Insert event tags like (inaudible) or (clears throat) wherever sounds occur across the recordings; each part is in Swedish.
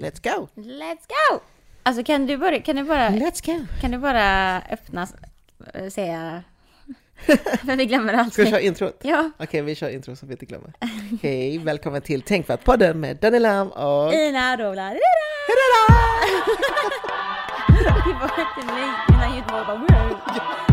Let's go! Let's go! Alltså kan du, börja, kan du bara, Let's go! kan du bara öppna, äh, säga... För (laughs) vi glömmer Ska vi alltid. köra introt? Ja. Okej, vi kör intro så vi inte glömmer. Hej, välkommen till Tänkvärt-podden med Danny Lam och... Ina Rovla. Hurra! (laughs) Det var jättelänge innan ljudmålet bara (laughs)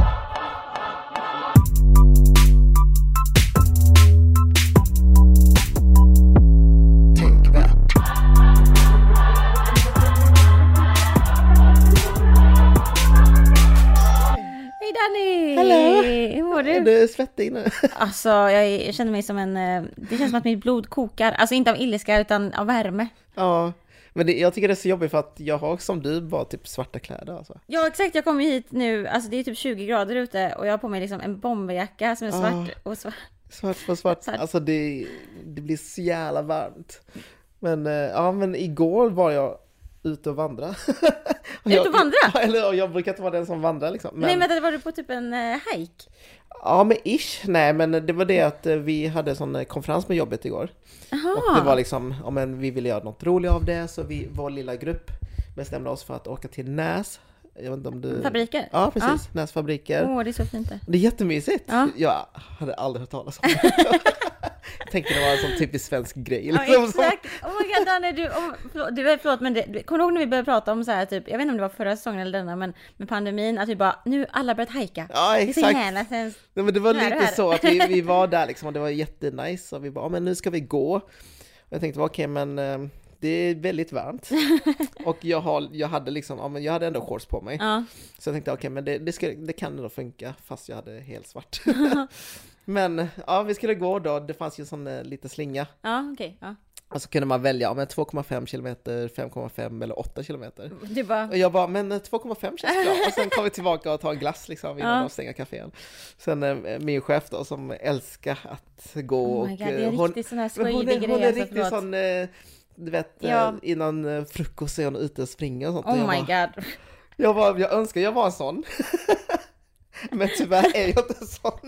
Danny! Hallå! Hur mår Är du? du svettig nu? (laughs) Alltså jag, jag känner mig som en... eh, Det känns som att mitt blod kokar. Alltså inte av ilska utan av värme. Ja, men det, jag tycker det är så jobbigt för att jag har som du bara typ svarta kläder alltså. Ja exakt, jag kommer hit nu, alltså det är typ 20 grader ute och jag har på mig liksom en bomberjacka som är svart Ah. och svart. Svart på svart, Svart. alltså det, det blir så jävla varmt. Men eh, ja, men igår var jag ute och vandra. (laughs) Ute och vandra? Ja, eller jag brukar inte vara den som vandrar liksom. Men, Nej men var du på typ en uh, hike? Ja, men ish. Nej, men det var det att eh, vi hade sån eh, konferens med jobbet igår. Och det var liksom, ja men vi ville göra något roligt av det, så vi, vår lilla grupp bestämde oss för att åka till Näs. Jag vet inte om du... Fabriker? Ja, precis. Näs fabriker. Åh det är så fint där. Det är jättemysigt. Ja. Jag hade aldrig hört talas om det. (laughs) jag tänkte det var en sån typisk svensk grej. Ja liksom. exakt! Oh my god Danne, du, oh, förlåt, du, förlåt men det, kommer du ihåg när vi började prata om så här typ, jag vet inte om det var förra säsongen eller denna men med pandemin, att vi bara nu alla börjat hajka. Ja, Det exakt. jävla sämst. Nej, men det var lite så att vi, vi (laughs) var där liksom och det var jättenice och vi bara, "Ja, men nu ska vi gå. Och jag tänkte, okej men eh, det är väldigt varmt. (laughs) och jag, har, jag hade liksom, ja men jag hade ändå shorts på mig. Ja. Så jag tänkte, okej men det, det, ska, det kan ändå funka fast jag hade helt svart. (laughs) men ja, vi skulle gå då, det fanns ju en sån eh, liten slinga. Ja okej. ja. Och så kunde man välja, ja, men 2,5 kilometer, 5,5 eller 8 kilometer. Du bara, Och jag bara, men eh, 2,5 känns bra. Och sen kom vi tillbaka och tar en glass liksom innan (laughs) Ja. de stänger kafén. Sen eh, min chef då som älskar att gå oh my och... god, det eh, är hon, riktigt sån här men (laughs) hon skojig är, hon grej är alltså, riktigt förlåt. sån, eh, du vet, eh, Ja. innan eh, frukost är hon ute och springer och sånt. Och Oh jag, my bara, god. jag, bara, jag önskar jag var en sån. (laughs) men tyvärr är jag inte sån.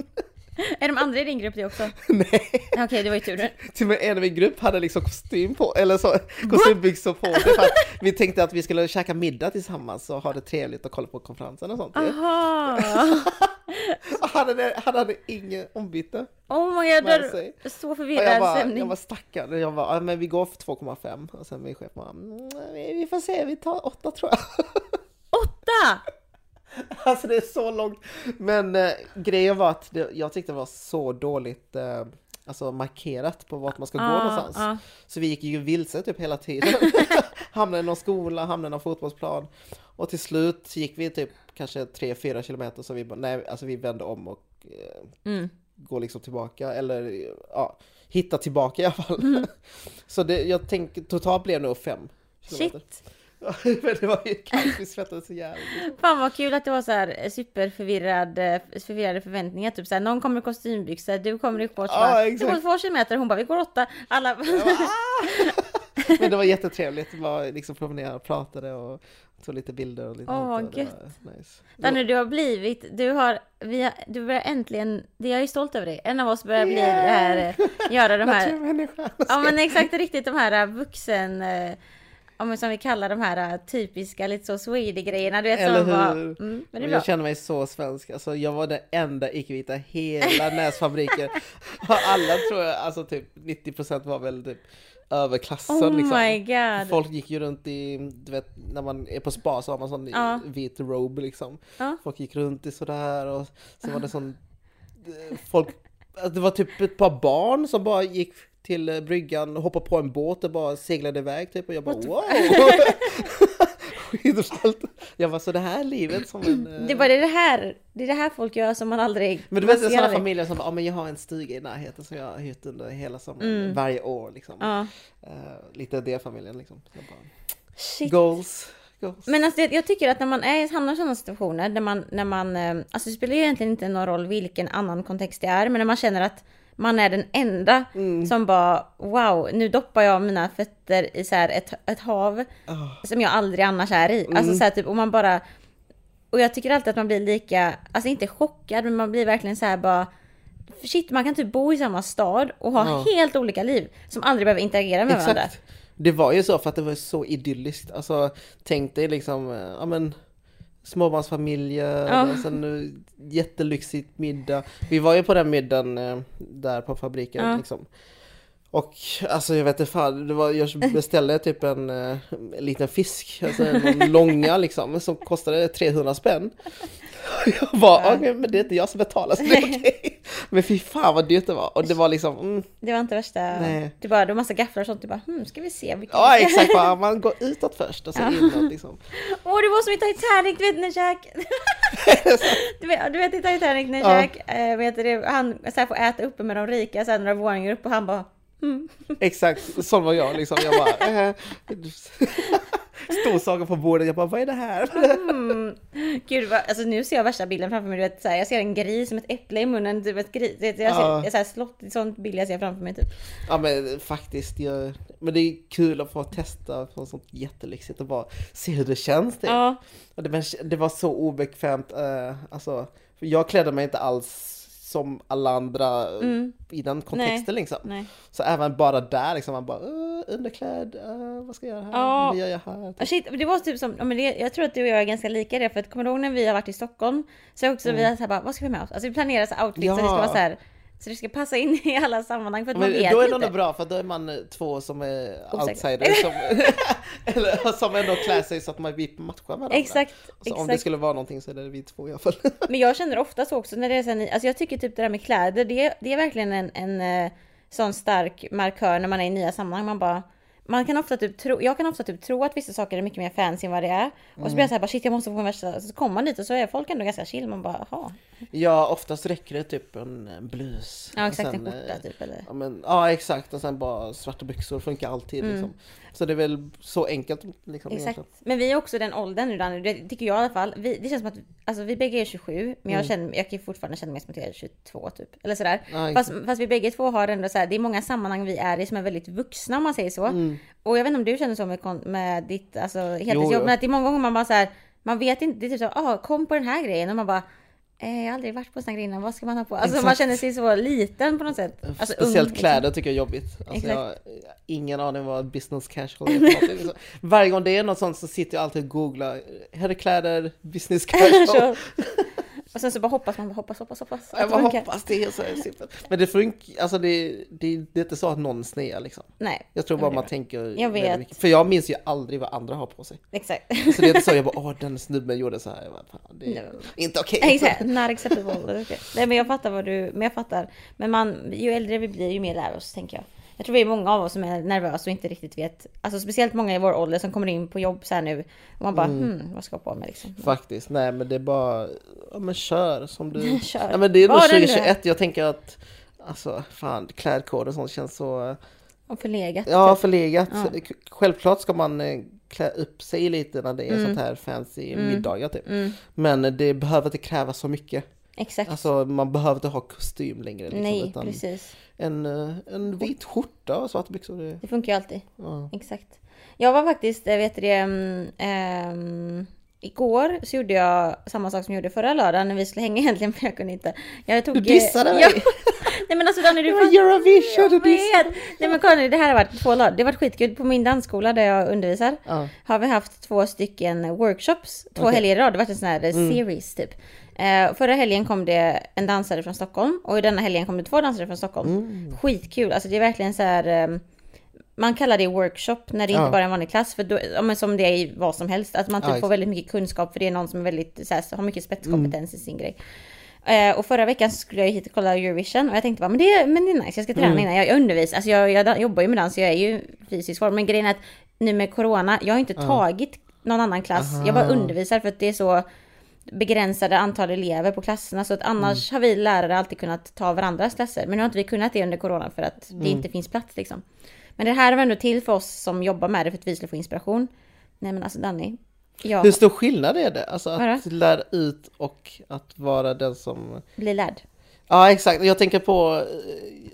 Är de andra i din grupp det också? (laughs) Nej, Okej, det var ju tur. till och med en i min grupp hade liksom kostym på, eller så, kostymbyxor på sig för att vi tänkte att vi skulle käka middag tillsammans och ha det trevligt och kolla på konferensen och sånt. Aha! (laughs) Han hade, han hade ingen ombyte Oh my god, så förvirrad jag stämning. jag var stackare. Jag bara, men vi går för 2,5. Och sen min chef bara, mm, vi får se, vi tar 8 tror jag. Åtta! (laughs) Alltså det är så långt. Men eh, grejen var att det, jag tyckte det var så dåligt eh, alltså markerat på vart man ska gå Ja, någonstans. ja. Så vi gick ju vilse typ hela tiden. (laughs) (laughs) hamnade i någon skola, hamnade i någon fotbollsplan. Och till slut gick vi typ kanske 3-4 kilometer så vi nej, alltså vi vände om och eh, Mm. gå liksom tillbaka eller ja, hitta tillbaka i alla fall. Mm. Så det, jag tänker totalt blev det nog 5 kilometer. Shit! (laughs) Men det var ju kallt, vi svettades så jävligt. Fan vad kul att det var så här superförvirrad, eh, förvirrade förväntningar. Typ så här, någon kommer i kostymbyxor, du kommer i shorts. Exakt. Det går två kilometer, hon bara, vi går åtta. Alla... Bara, "Ah!" (laughs) Men det var jättetrevligt, vi var liksom promenerade och pratade och tog lite bilder och lite Åh. Det gött. Nice. Danny, du har blivit, du har, vi har, du börjar äntligen, det jag är stolt över dig. En av oss börjar bli det här, eh, göra de här, (laughs) Naturmänniska. ja men exakt riktigt de här eh, vuxen, eh, ja men som vi kallar de här eh, typiska lite så swede grejerna du vet Eller som var, hur? mm, men det är bra. jag känner mig så svensk, alltså jag var den enda icke-vita hela (laughs) Näsfabriken. Alla tror jag, alltså typ 90% var väl typ överklassen Oh liksom. my god. Folk gick ju runt i, du vet när man är på spa så har man sån Ja. vit robe liksom. Ja. Folk gick runt i sådär och sen var det sån, eh, folk, det var typ ett par barn som bara gick till eh, bryggan, hoppade på en båt och bara seglade iväg typ och jag bara What wow! (laughs) Skitballt! Jag bara så det här är livet som en... eh, Det var det här, det är det här folk gör som man aldrig... men du vet sådana familjer som bara, ja men jag har en stuga i närheten som jag har hyrt under hela sommaren, varje år liksom. Mm. Ja. Eh, lite det familjen liksom. Jag bara, goals, goals. Men alltså, jag jag tycker att när man är, hamnar i sådana situationer, där man, när man, alltså det spelar ju egentligen inte någon roll vilken annan kontext det är, men när man känner att man är den enda Mm. som bara wow, nu doppar jag mina fötter i så här ett, ett hav Ah. som jag aldrig annars är i. Alltså så här typ, och man bara, och jag tycker alltid att man blir lika, alltså inte chockad, men man blir verkligen så här bara Shit, man kan typ bo i samma stad och ha Ja. helt olika liv som aldrig behöver interagera med varandra. Exakt. Det var ju så för att det var så idylliskt. Alltså tänk dig liksom, eh, ja men småbarnsfamiljer, Ja. och sen eh, jättelyxigt middag. Vi var ju på den middagen eh, där på fabriken Ja. liksom. Och alltså jag vet inte fan, det var, jag (laughs) beställde typ en, eh, en liten fisk, alltså en långa liksom, som kostade 300 spänn. (laughs) Jag bara, Ja. okej men det är inte jag som betalar så det är (laughs) okej. Men fy fan vad dyrt det var. Och det var liksom, mm, Det var inte värsta... Nej. Du bara, du har massa gafflar och sånt. Du bara, hmm, ska vi se vilka ja exakt, bara, (laughs) man går utåt först och så Ja. inåt liksom. Åh, det var som i Titanic, du vet när Jack... du, vet, du vet i Titanic när Ja. Jack, eh, vet du, det, han så här, får äta uppe med de rika så här, några våningar upp och han bara... Hmm. Exakt, sån var jag liksom. Jag bara, eh, stor saker på bordet, jag bara, vad är det här? Mm. Gud, vad, alltså nu ser jag värsta bilden framför mig. Du vet, så här, jag ser en gris med ett äpple i munnen. Typ ett gris, jag ser, Ja. jag så här, slott, sånt bild jag ser framför mig. Typ. Ja men faktiskt, jag, men det är kul att få testa på sånt jättelyxigt och bara se hur det känns. Typ. Ja, Och det, det var så obekvämt, eh, alltså, jag klädde mig inte alls som alla andra Mm. i den kontexten liksom. nej. Så även bara där liksom, man bara, uh, underklädd, uh, vad ska jag göra här, Ja. vad gör jag här? Ah, Shit, det var typ som, ja, men det, jag tror att du och jag är ganska lika i det, för att kommer du ihåg när vi har varit i Stockholm? Så också vi har så här bara, vad ska vi med oss? Alltså vi planerar så outfits så det ska Mm. Ja. vara så här, så det ska passa in i alla sammanhang för att man Men vet då är det nog bra för då är man eh, två som är outsiders som, (laughs) eller, som ändå klär sig så att man vi matchar varandra. Exakt, Så om det exakt. skulle vara någonting så är det vi två i alla fall. (laughs) Men jag känner ofta så också när det är ny- alltså jag tycker typ det där med kläder, det, det är verkligen en, en eh, sån stark markör när man är i nya sammanhang. Man bara, man kan ofta typ tro, jag kan ofta typ tro att vissa saker är mycket mer fancy än vad det är. Och så blir jag såhär bara shit jag måste få en värsta, så kommer man dit och så är folk ändå ganska chill. Man bara jaha. Ja, oftast räcker det typ en, blus. Ja exakt, sen, en skjorta eh, typ eller. Ja, men, ja exakt och sen bara svarta byxor funkar alltid Mm. liksom. Så det är väl så enkelt liksom. Exakt. egentligen. Men vi är också den åldern nu Danny, det tycker jag i alla fall. Vi, det känns som att, alltså vi bägge är 27, men jag känner, jag kan fortfarande känna mig som att jag är 22 typ. Eller sådär. Ja, Fast, fast vi bägge två har ändå så här, det är många sammanhang vi är i som är väldigt vuxna om man säger så. Och jag vet inte om du känner så med, med ditt alltså, heltidsjobb, jo. men att det är många gånger man bara så här, man vet inte, det är typ så ah, kom på den här grejen och man bara eh, jag har aldrig varit på sån här grej innan, vad ska man ha på? Alltså man Exakt. känner sig så liten på något sätt. Alltså, ung, Speciellt liksom. kläder tycker jag är jobbigt. Alltså, jag har ingen aning vad business casual är liksom. Varje gång det är något sånt så sitter jag alltid och googlar. Herrkläder, business (laughs) casual. Och sen så bara hoppas man, bara hoppas, hoppas, hoppas. Jag det bara funkar. hoppas det är så simpelt. Men det funkar, alltså det, det, det är inte så att någon snear liksom. Nej, Jag tror bara man tänker Jag vet. mycket. För jag minns ju aldrig vad andra har på sig. exakt. Så det är inte så jag bara (laughs) åh den snubben gjorde så här. Jag bara, fan, det är No. inte okej. Exakt, not acceptable. (laughs) Okej. Nej men jag fattar vad du, men jag fattar. Men man, ju äldre vi blir ju mer lär oss tänker jag. Jag tror vi är många av oss som är nervösa och inte riktigt vet. Alltså speciellt många i vår ålder som kommer in på jobb så här nu. Och man bara hmm, vad ska jag på mig liksom. Faktiskt, nej men det är bara, ja men kör som du. (laughs) Kör. Ja, men det är nog Var den du är. 2021, jag tänker att Alltså fan, klädkod och sånt känns så Och förlegat. Ja, typ. förlegat. Ja. Självklart ska man eh, klä upp sig lite när det är Mm. sånt här fancy middagar typ. Mm, Men det behöver inte kräva så mycket. exakt. Alltså man behöver inte ha kostym längre. Liksom, Nej, utan precis. En, eh, en vit skjorta och svarta byxor. Det, Det funkar ju alltid. ja. Exakt. Jag var faktiskt, jag vet det, um, igår så gjorde jag samma sak som jag gjorde förra lördagen när vi skulle hänga (laughs) egentligen för jag kunde inte. Jag tog, Du dissade mig! Ja. (laughs) Nej men alltså Danny du Det var Eurovision, Jag du vet! Nej men nu, det här har varit två lördagar. Det har varit skitkul. På min dansskola där jag undervisar Ja. har vi haft två stycken workshops. Två Okej. helger i rad. Det har varit en sån här eh, series typ. Eh, förra helgen kom det en dansare från Stockholm och i denna helgen kom det två dansare från Stockholm. Mm. Skitkul. Alltså det är verkligen så här. eh, man kallar det workshop när det inte Ja. bara är en vanlig klass. För då, ja, men som det är i vad som helst. Att man typ Ja, får väldigt mycket kunskap för det är någon som är väldigt, så här, har mycket spetskompetens i sin grej. Eh, och förra veckan skulle jag hit och kolla Eurovision och jag tänkte bara men det, men det är nice, jag ska träna Mm. innan. Jag, jag undervisar, alltså jag, jag jobbar ju med dans jag är ju fysisk form. Men grejen är att nu med corona, jag har inte tagit någon annan klass. Jag bara Aha. undervisar för att det är så begränsade antal elever på klasserna. Så att annars har vi lärare alltid kunnat ta varandras klasser. Men nu har inte vi kunnat det under corona för att det inte finns plats liksom. Men det här var ändå till för oss som jobbar med det för att vi skulle få inspiration. Nej men alltså Danny. Jag Hur stor skillnad är det? Alltså att Vadå? lära ut och att vara den som... blir lärd. Ja exakt, jag tänker på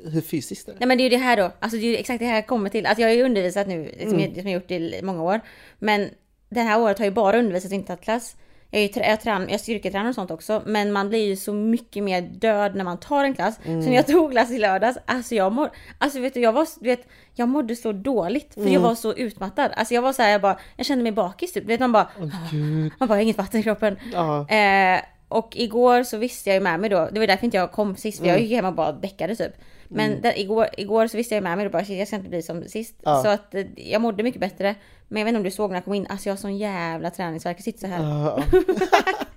eh, hur fysiskt det är. Nej men det är ju det här då. Alltså det är ju exakt det här jag kommer till. Att jag har ju undervisat nu, som, jag, som jag gjort i många år. Men det här året har jag bara undervisat och inte tagit klass. Jag, är jag, trän- jag styrketränar och sånt också, men man blir ju så mycket mer död när man tar en klass. Så när jag tog klass i lördags, alltså jag mår, alltså vet du, jag var, du vet, jag mådde så dåligt för jag var så utmattad. Alltså jag var så här, jag bara, jag kände mig bakis typ. Du vet man bara, Gud. man bara, inget vatten i kroppen. Ja. Eh, och igår så visste jag ju med mig då, det var därför inte jag kom sist, för jag gick hem och bara däckade typ. Men där, igår, igår så visste jag med mig då bara, jag ska inte bli som sist. Ja. Så att eh, jag mådde mycket bättre. Men jag vet inte om du såg när jag kom in, alltså jag har sån jävla träningsvärk, jag sitter så här. Ja. (laughs) (laughs)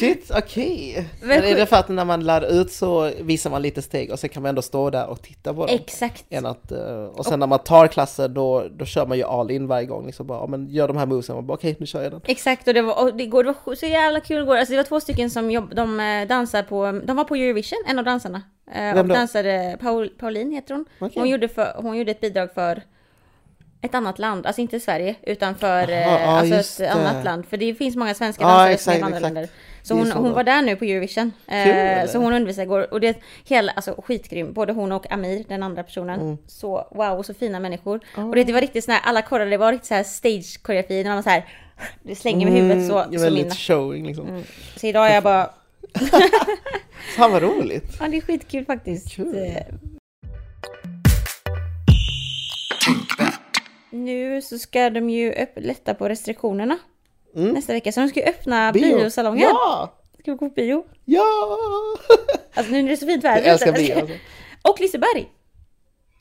Shit, okej. Men Men är det för att när man lär ut så visar man lite steg och så kan man ändå stå där och titta på dem? Exakt. Att, eh, och sen när man tar klasser då, då kör man ju all in varje gång. Liksom bara, men gör de här movesen, okej nu kör jag den. Exakt och det var, och det, igår, det var så jävla kul igår. Alltså det var två stycken som jobb, de eh, dansar på, de var på Eurovision, en av dansarna. Eh, Vem och då? dansade, Paul, Pauline heter hon. Okej. Hon, gjorde för, hon gjorde ett bidrag för ett annat land, alltså inte Sverige utan för eh, Aha, ja, alltså ett det. annat land. För det finns många svenska dansare exakt, som är från andra länder. Så är hon, så hon var där nu på Eurovision. Eh, så hon undervisade igår. Och det hela, alltså skitgrym. Både hon och Amir, den andra personen. Mm. Så wow, så fina människor. Och det, det var riktigt sån här, alla kollade, det var riktigt så här stage koreografi när man var så här, det slänger med huvudet så, Mm, så men min lite showing liksom. Mm. Så idag är jag bara, (laughs) Fan vad roligt! (laughs) ja det är skitkul faktiskt. Kul. Nu så ska de ju lätta på restriktionerna Mm. nästa vecka. Så de ska ju öppna Bio. biosalonger. Ja! Ska vi gå på bio? Ja! (laughs) Alltså nu när det är så fint väder. Jag älskar bio alltså. (laughs) Och Liseberg.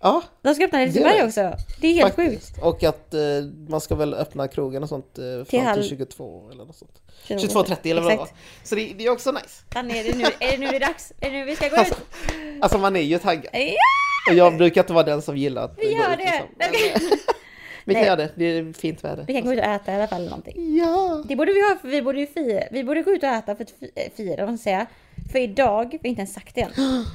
Ja, De ska öppna i Liseberg det. också. Det är helt sjukt. faktiskt. Och att eh, man ska väl öppna krogen och sånt eh, fram till, halv- 22 eller något sånt. 22.30 22.30 eller vad det var. Så det, det är också nice. Är det nu, är det nu det är dags? Är det nu vi ska gå Alltså, ut? alltså man är ju taggad. Ja! Och jag brukar inte vara den som gillar att Vi gå gör ut, det. liksom. Eh, Vi kan göra det, det är fint väder. Vi kan gå ut och äta i alla fall någonting. Ja! Det borde vi ha, för vi borde ju fira. Vi borde gå ut och äta för att eh, fira, man säga. För idag, vi har inte ens sagt det än. (gasps)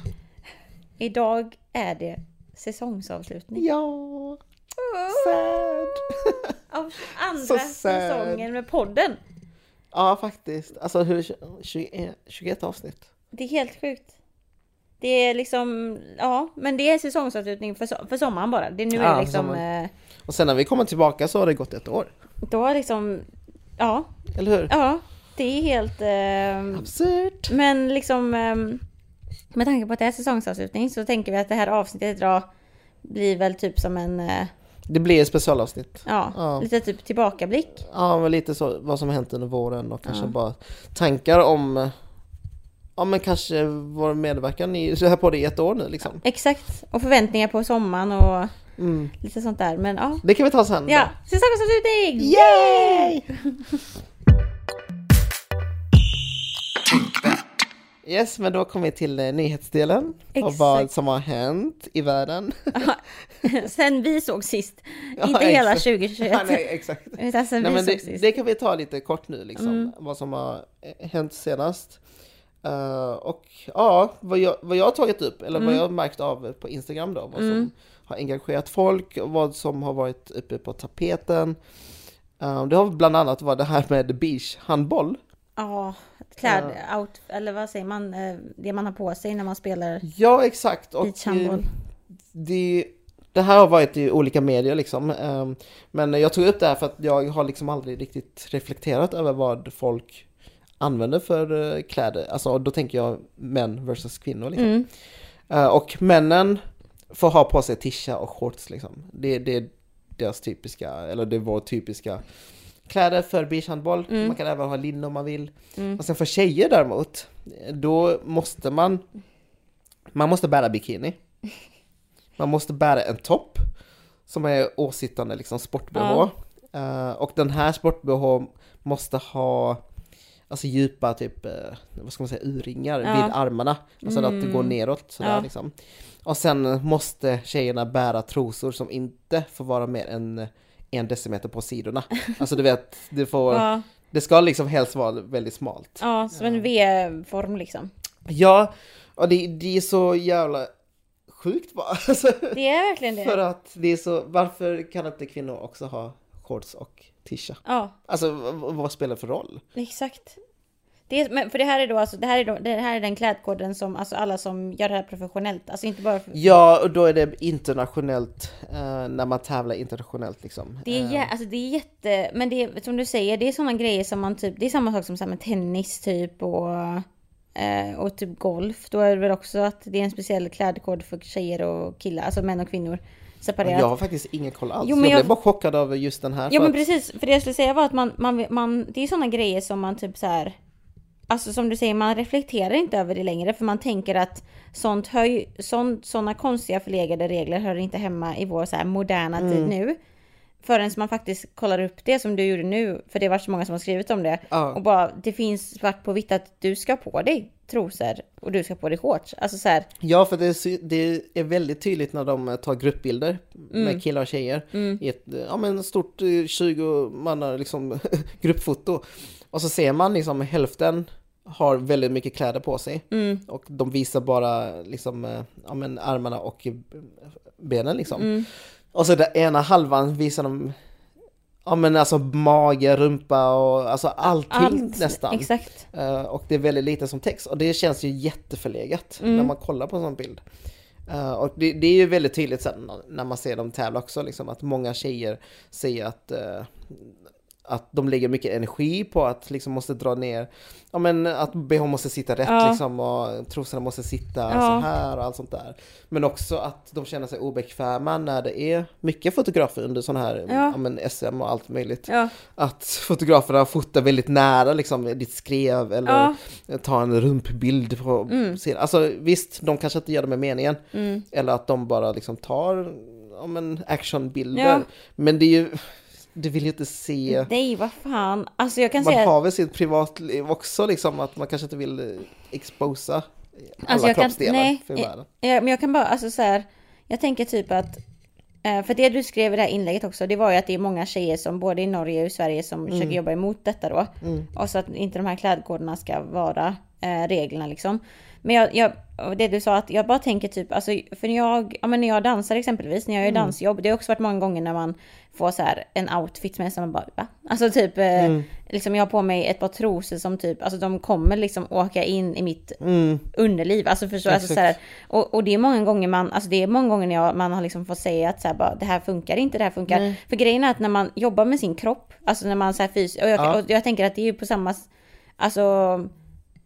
Idag är det säsongsavslutning. Ja! Sad! (laughs) Av andra säsongen med podden. Ja, faktiskt. Alltså hur, 21, 21 avsnitt. Det är helt sjukt. Det är liksom, ja, men det är säsongsavslutning för, för sommaren bara. Det, nu är Ja, det liksom, eh, Och sen när vi kommer tillbaka så har det gått ett år. då är liksom, ja, Eller hur? ja, det är helt, eh, Absurt! men liksom, eh, med tanke på att det är säsongsavslutning så tänker vi att det här avsnittet idag blir väl typ som en, eh, Det blir ett specialavsnitt. ja, Ja. lite typ tillbakablick. Ja, men lite så vad som har hänt under våren och kanske Ja. bara tankar om Ja men kanske vår medverkan i så här på det i ett år nu liksom. Exakt, och förväntningar på sommaren och Mm. lite sånt där. Men ja, Det kan vi ta sen. ja, säsongsavslutning! Yay! (laughs) Yes, men då kommer vi till eh, nyhetsdelen och Exakt. vad som har hänt i världen. (laughs) Sen vi såg sist. (laughs) Ja, Inte hela exakt. 2021. Ja, nej, exakt. Utan sen Nej, vi men såg det, sist. det kan vi ta lite kort nu liksom, Mm. vad som har eh, hänt senast. Eh, och ja, vad jag, vad jag har tagit upp, eller vad jag har märkt av på Instagram då, vad som Mm. Har engagerat folk och vad som har varit uppe på tapeten. Eh, det har bland annat varit det här med beachhandboll. Ja, kläd, out, eller vad säger man, eh, det man har på sig när man spelar Ja, exakt. Och beachhandboll. det, det här har varit i olika medier liksom. Eh, Men jag tog upp det här för att jag har liksom aldrig riktigt reflekterat över vad folk använder för kläder. Alltså då tänker jag män versus kvinnor liksom. Mm. Och männen får ha på sig tisha och shorts liksom. Det, det är deras typiska, eller det är vår typiska kläder för beachhandboll. Mm. Man kan även ha linne om man vill. Mm. Och sen för tjejer däremot, då måste man man måste bära bikini. Man måste bära en topp som är åsittande liksom sport-bh. Eh, och den här sport-bh måste ha alltså djupa typ, eh, vad ska man säga, urringar Ja. vid armarna. Alltså att det går neråt sådär Ja. liksom. Och sen måste tjejerna bära trosor som inte får vara mer än en decimeter på sidorna. (laughs) Alltså du vet, det får, Ja, det ska liksom helst vara väldigt smalt. ja, som en V-form liksom. Ja, och det, det är så jävla sjukt bara. (laughs) Alltså, Det är verkligen för det. att det är så, varför kan inte kvinnor också ha shorts och tisha? Ja, Alltså vad spelar det för roll? exakt. Det är, men för det här är då alltså, det här är, då, det här är den klädkoden som alltså alla som gör det här professionellt, alltså inte bara för, Ja, och då är det internationellt, eh, när man tävlar internationellt liksom. Det är, Eh, alltså det är jätte, men det är som du säger, det är sådana grejer som man typ, det är samma sak som så här med tennis typ och, eh, och typ golf. Då är det väl också att det är en speciell klädkod för tjejer och killar, alltså män och kvinnor separerat. jag har faktiskt ingen koll alls. Jo, men jag, jag- blev bara chockad över just den här. Ja men att- precis, för det jag skulle säga var att man, man, man det är sådana grejer som man typ så här. Alltså som du säger, man reflekterar inte över det längre för man tänker att sånt hör sånt, sådana konstiga förlegade regler hör inte hemma i vår så här moderna Mm. tid nu. Förrän man faktiskt kollar upp det som du gjorde nu, för det varit så många som har skrivit om det. Ja. Och bara, det finns svart på vitt att du ska på dig trosor och du ska på dig shorts. Alltså så här, Ja, för det är, det är väldigt tydligt när de eh, tar gruppbilder Mm. med killar och tjejer i ett eh, ja, men stort eh, 20 mannar liksom (laughs) gruppfoto. Och så ser man liksom hälften har väldigt mycket kläder på sig Mm. och de visar bara liksom eh, ja, men armarna och eh, benen liksom. Mm. Och så den ena halvan visar de Ja men alltså mage, rumpa och alltså allting allt. nästan. Exakt. Eh, och det är väldigt lite som text och det känns ju jätteförlegat Mm. när man kollar på en sån bild. Eh, och det, det är ju väldigt tydligt sen när man ser dem tävla också, liksom, att många tjejer säger att, eh, att de lägger mycket energi på att liksom måste dra ner, ja men att bh måste sitta rätt Ja. liksom och trosorna måste sitta Ja. så här och allt sånt där. Men också att de känner sig obekväma när det är mycket fotografer under sån här Ja. ja. men SM och allt möjligt att fotograferna fotar väldigt nära liksom ditt skrev eller tar en rumpbild på Mm. sin, Alltså visst, de kanske inte gör det med meningen. Mm. Eller att de bara liksom tar ja, men actionbilder. Men det är ju, du vill ju inte se, Nej, vad fan. Alltså jag kan man säga... har väl sitt privatliv också liksom, att man kanske inte vill eh, exposa alla Alltså, jag kan- kroppsdelar nej, för jag- världen. Ja, men jag kan bara, alltså så här, jag tänker typ att, eh, för det du skrev i det här inlägget också, det var ju att det är många tjejer som både i Norge och i Sverige som Mm. försöker jobba emot detta då. Och så att inte de här klädkoderna ska vara eh, reglerna liksom. Men jag, jag, det du sa att jag bara tänker typ, alltså för när jag, ja men när jag dansar exempelvis, när jag Mm. gör dansjobb, det har också varit många gånger när man får så här en outfit med som man bara, va? Alltså typ, eh, Mm. liksom jag har på mig ett par trosor som typ, alltså de kommer liksom åka in i mitt Mm. underliv. Alltså förstår alltså, så här, och, och det är många gånger man, alltså det är många gånger när jag, man har liksom fått säga att så här, bara, det här funkar inte, det här funkar. Nej. För grejen är att när man jobbar med sin kropp, alltså när man så här fys, och jag, Ja. och jag tänker att det är ju på samma, alltså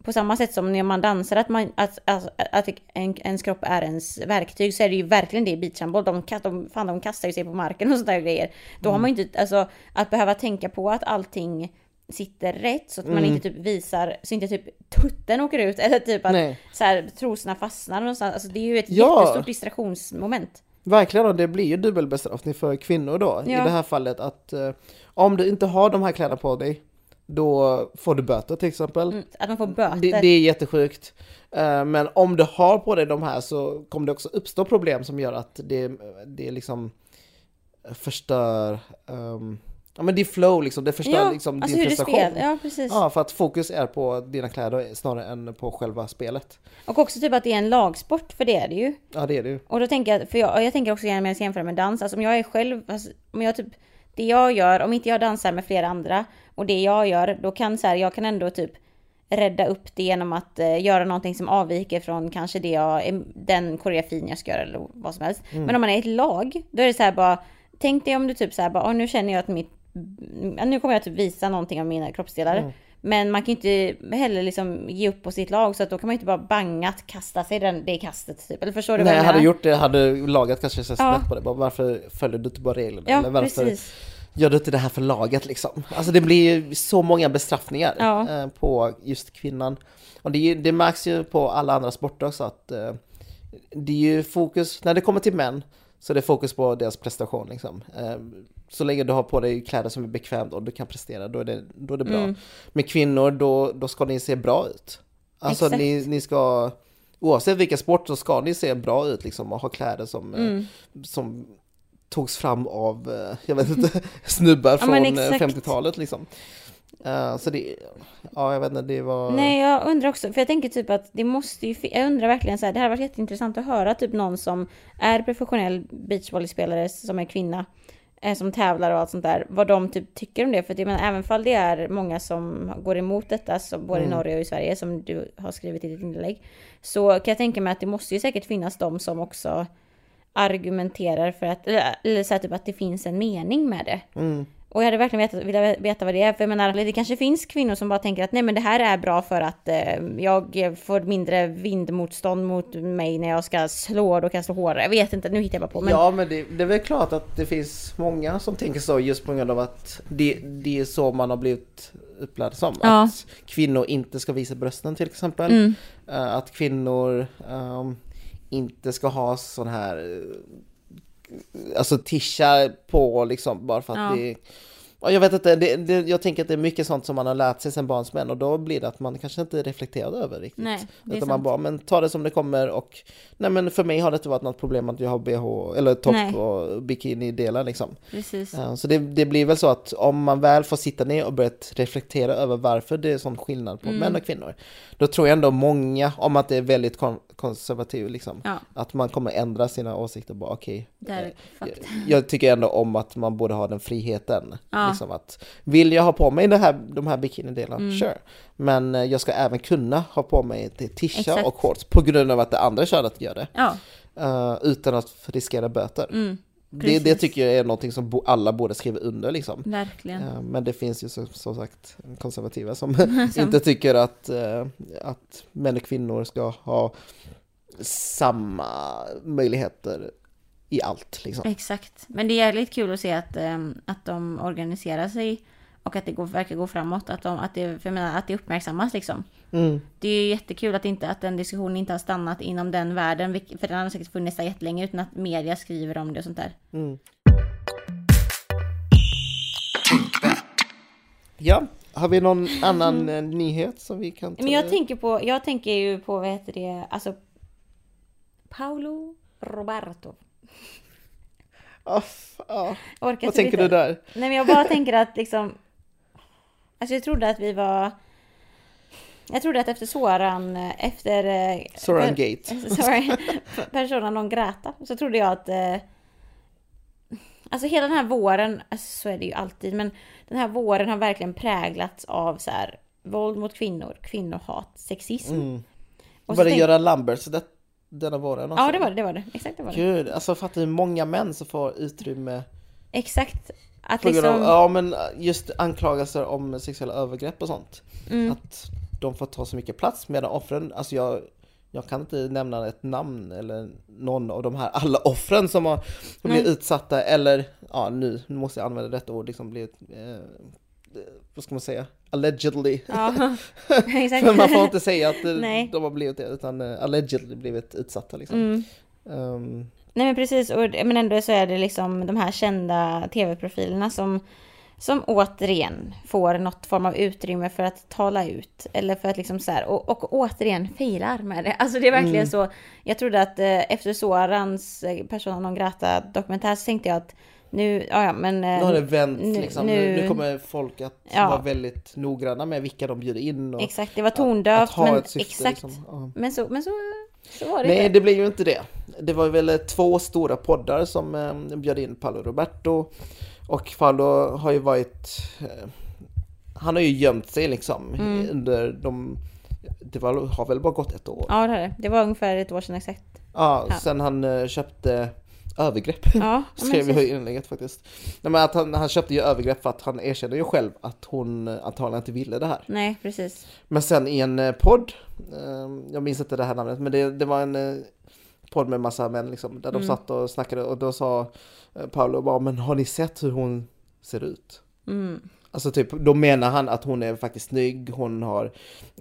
på samma sätt som när man dansar, att, man, att, att, att en, ens kropp är ens verktyg, så är det ju verkligen det i beachhandboll. De, de, fan, de kastar ju sig på marken och sådana grejer. Då har man ju inte, alltså att behöva tänka på att allting sitter rätt så att man inte typ visar, så inte typ tutten åker ut eller typ att Nej. så här, trosorna fastnar någonstans. Alltså det är ju ett Ja. jättestort distraktionsmoment. Verkligen, och det blir ju dubbelbestraffning för kvinnor då. I Ja. det här fallet att eh, om du inte har de här kläderna på dig, då får du böter till exempel. Mm, Att man får böter. Det, det är jättesjukt. Eh, Men om du har på dig de här så kommer det också uppstå problem som gör att det, det liksom förstör um, Ja men det flow liksom, det förstör ja, liksom alltså din prestation. spel. Ja, precis. Ja, för att fokus är på dina kläder snarare än på själva spelet. Och också typ att det är en lagsport, för det är det ju. Ja det är det ju. Och då tänker jag, för jag, jag tänker också gärna med att jämföra med dans, alltså om jag är själv, alltså, om jag typ, det jag gör, om inte jag dansar med flera andra, och det jag gör, då kan så här, jag kan ändå typ rädda upp det genom att eh, göra någonting som avviker från kanske det jag, den koreografin jag ska göra eller vad som helst. Men om man är ett lag, då är det så här bara, tänk dig om du typ så här bara, "Åh, nu känner jag att mitt, nu kommer jag typ visa någonting av mina kroppsdelar. Men man kan ju inte heller liksom ge upp på sitt lag så att då kan man ju inte bara bangat kasta sig den, det kastet typ. Eller förstår du Nej, vad jag hade menar? gjort det hade laget kanske sett Ja. snett på det. Bara, varför följer du inte bara reglerna? Ja, Eller varför precis. Gör du inte det här för laget liksom? Alltså det blir ju så många bestraffningar Ja. eh, på just kvinnan. Och det, det märks ju på alla andra sporter också att eh, det är ju fokus, när det kommer till män, så är det fokus på deras prestation liksom. Eh, så länge du har på dig kläder som är bekvämt och du kan prestera, då är det, då är det bra. Mm. Med kvinnor, då, då ska ni se bra ut. Alltså Exakt. ni, ni ska, oavsett vilken sport så ska ni se bra ut liksom och ha kläder som, Mm. som togs fram av, eh, jag vet inte, (laughs) snubbar Ja, från men eh, exakt. 50-talet liksom. Eh, så det, ja jag vet inte, det var... Nej, jag undrar också, för jag tänker typ att det måste ju, jag undrar verkligen så här, det här har varit jätteintressant att höra typ någon som är professionell beachvolleyspelare som är kvinna. eh, som tävlar och allt sånt där, vad de typ tycker om det. För jag menar, även fall det är många som går emot detta, så både i Norge och i Sverige, som du har skrivit i ditt inlägg, så kan jag tänka mig att det måste ju säkert finnas de som också argumenterar för att, eller, så här, typ att det finns en mening med det. Mm. Och jag hade verkligen vetat, velat veta vad det är, för jag menar, det kanske finns kvinnor som bara tänker att nej men det här är bra för att eh, jag får mindre vindmotstånd mot mig när jag ska slå, då kan jag slå hårdare. Jag vet inte, nu hittar jag bara på. Men... Ja men det, det är väl klart att det finns många som tänker så just på grund av att det, det är så man har blivit upplärd som. Ja. Att kvinnor inte ska visa brösten till exempel. Mm. Eh, Att kvinnor ehm, inte ska ha sån här eh, Alltså tisha på liksom bara för att Ja. det Ja, jag vet inte, det, det, jag tänker att det är mycket sånt som man har lärt sig sen barnsben och då blir det att man kanske inte reflekterar över riktigt. Nej, det är Utan man sant. bara, men ta det som det kommer och Nej men för mig har det inte varit något problem att jag har bh eller topp Nej. och bikini-delar liksom. Precis. Ja, Så det, det blir väl så att om man väl får sitta ner och börjat reflektera över varför det är sån skillnad Mm. på män och kvinnor. Då tror jag ändå många, om att det är väldigt kon- konservativ liksom, Ja, att man kommer ändra sina åsikter bara okej. där, eh, fuck. jag, jag tycker ändå om att man borde ha den friheten. Ja. Liksom att, vill jag ha på mig det här, de här bikinidelarna, Mm. sure. Men eh, jag ska även kunna ha på mig till tisha och shorts på grund av att det andra könet gör det. Ja, eh, utan att riskera böter. mm, det, det tycker jag är någonting som bo, alla borde skriva under liksom. verkligen. Eh, Men det finns ju så- som sagt konservativa som (laughs) (laughs) inte tycker att, eh, att män och kvinnor ska ha samma möjligheter i allt. Liksom. Exakt. Men det är jävligt kul att se att, ehm, att de organiserar sig och att det går, verkar gå framåt. Att, de, att, det, för menar, att det uppmärksammas liksom. Mm. Det är ju jättekul att, inte, att den diskussionen inte har stannat inom den världen. För den har säkert funnits där jättelänge utan att media skriver om det och sånt där. Mm. Ja, har vi någon annan eh, nyhet som vi kan ta? Men jag tänker på, jag tänker ju på, vad heter det, alltså Paolo Roberto. F-. Jag orkar Vad tänker lite. du där? Nej men jag bara tänker att liksom Alltså jag trodde att vi var Jag trodde att efter Soran, efter eh, Soran per- Gate. (laughs) Sorry, Persona non grata Så trodde jag att eh, Alltså hela den här våren, alltså så är det ju alltid men Den här våren har verkligen präglats av så här Våld mot kvinnor, kvinnohat, sexism Mm. Och Var det tänk- Göran Lambert det, denna våren också? Ja det var det, det var det, exakt det var det Gud, alltså fattar hur många män som får utrymme Exakt Att på grund av, liksom, ja men just anklagelser om sexuella övergrepp och sånt. mm, Att de får ta så mycket plats medan offren, alltså jag, jag kan inte nämna ett namn eller någon av de här, alla offren som har blivit Nej. utsatta eller, ja nu, nu måste jag använda rätt ord, liksom blivit, eh, vad ska man säga, allegedly. ja (laughs) exakt För man får inte säga att eh, de har blivit det, utan eh, allegedly blivit utsatta liksom. mm. Ehm, Nej men precis, och, men ändå så är det liksom de här kända tv-profilerna som, som återigen får något form av utrymme för att tala ut. Eller för att liksom så här, och, och återigen failar med det. Alltså det är verkligen Mm. så. Jag trodde att eh, efter Sorans eh, Persona non grata dokumentär så tänkte jag att nu, ja men... eh, Nu har det vänt nu- liksom. Nu, nu- kommer folk att Ja. vara väldigt noggranna med vilka de bjuder in. Och Exakt, det var tondövt men syfte. exakt. Liksom. Ja. Men så, men så, så var det Nej, inte. det blir ju inte det. Det var väl eh, två stora poddar som eh, bjöd in Paolo Roberto. Och Paolo har ju varit... Eh, han har ju gömt sig liksom Mm. under de... Det var, har väl bara gått ett år? Ja det har det. Det var ungefär ett år sedan exakt. Ja, Ja. sen han eh, köpte övergrepp. Ja, (laughs) Skrev jag i inlägget faktiskt. Nej, men att han, han köpte ju övergrepp för att han erkände ju själv att hon eh, antagligen inte ville det här. Nej, precis. Men sen i en eh, podd, eh, jag minns inte det här namnet, men det, det var en eh, podd med massa män liksom, där de Mm. satt och snackade och då sa Paolo bara, men har ni sett hur hon ser ut? Mm. Alltså typ, då menar han att hon är faktiskt snygg, hon har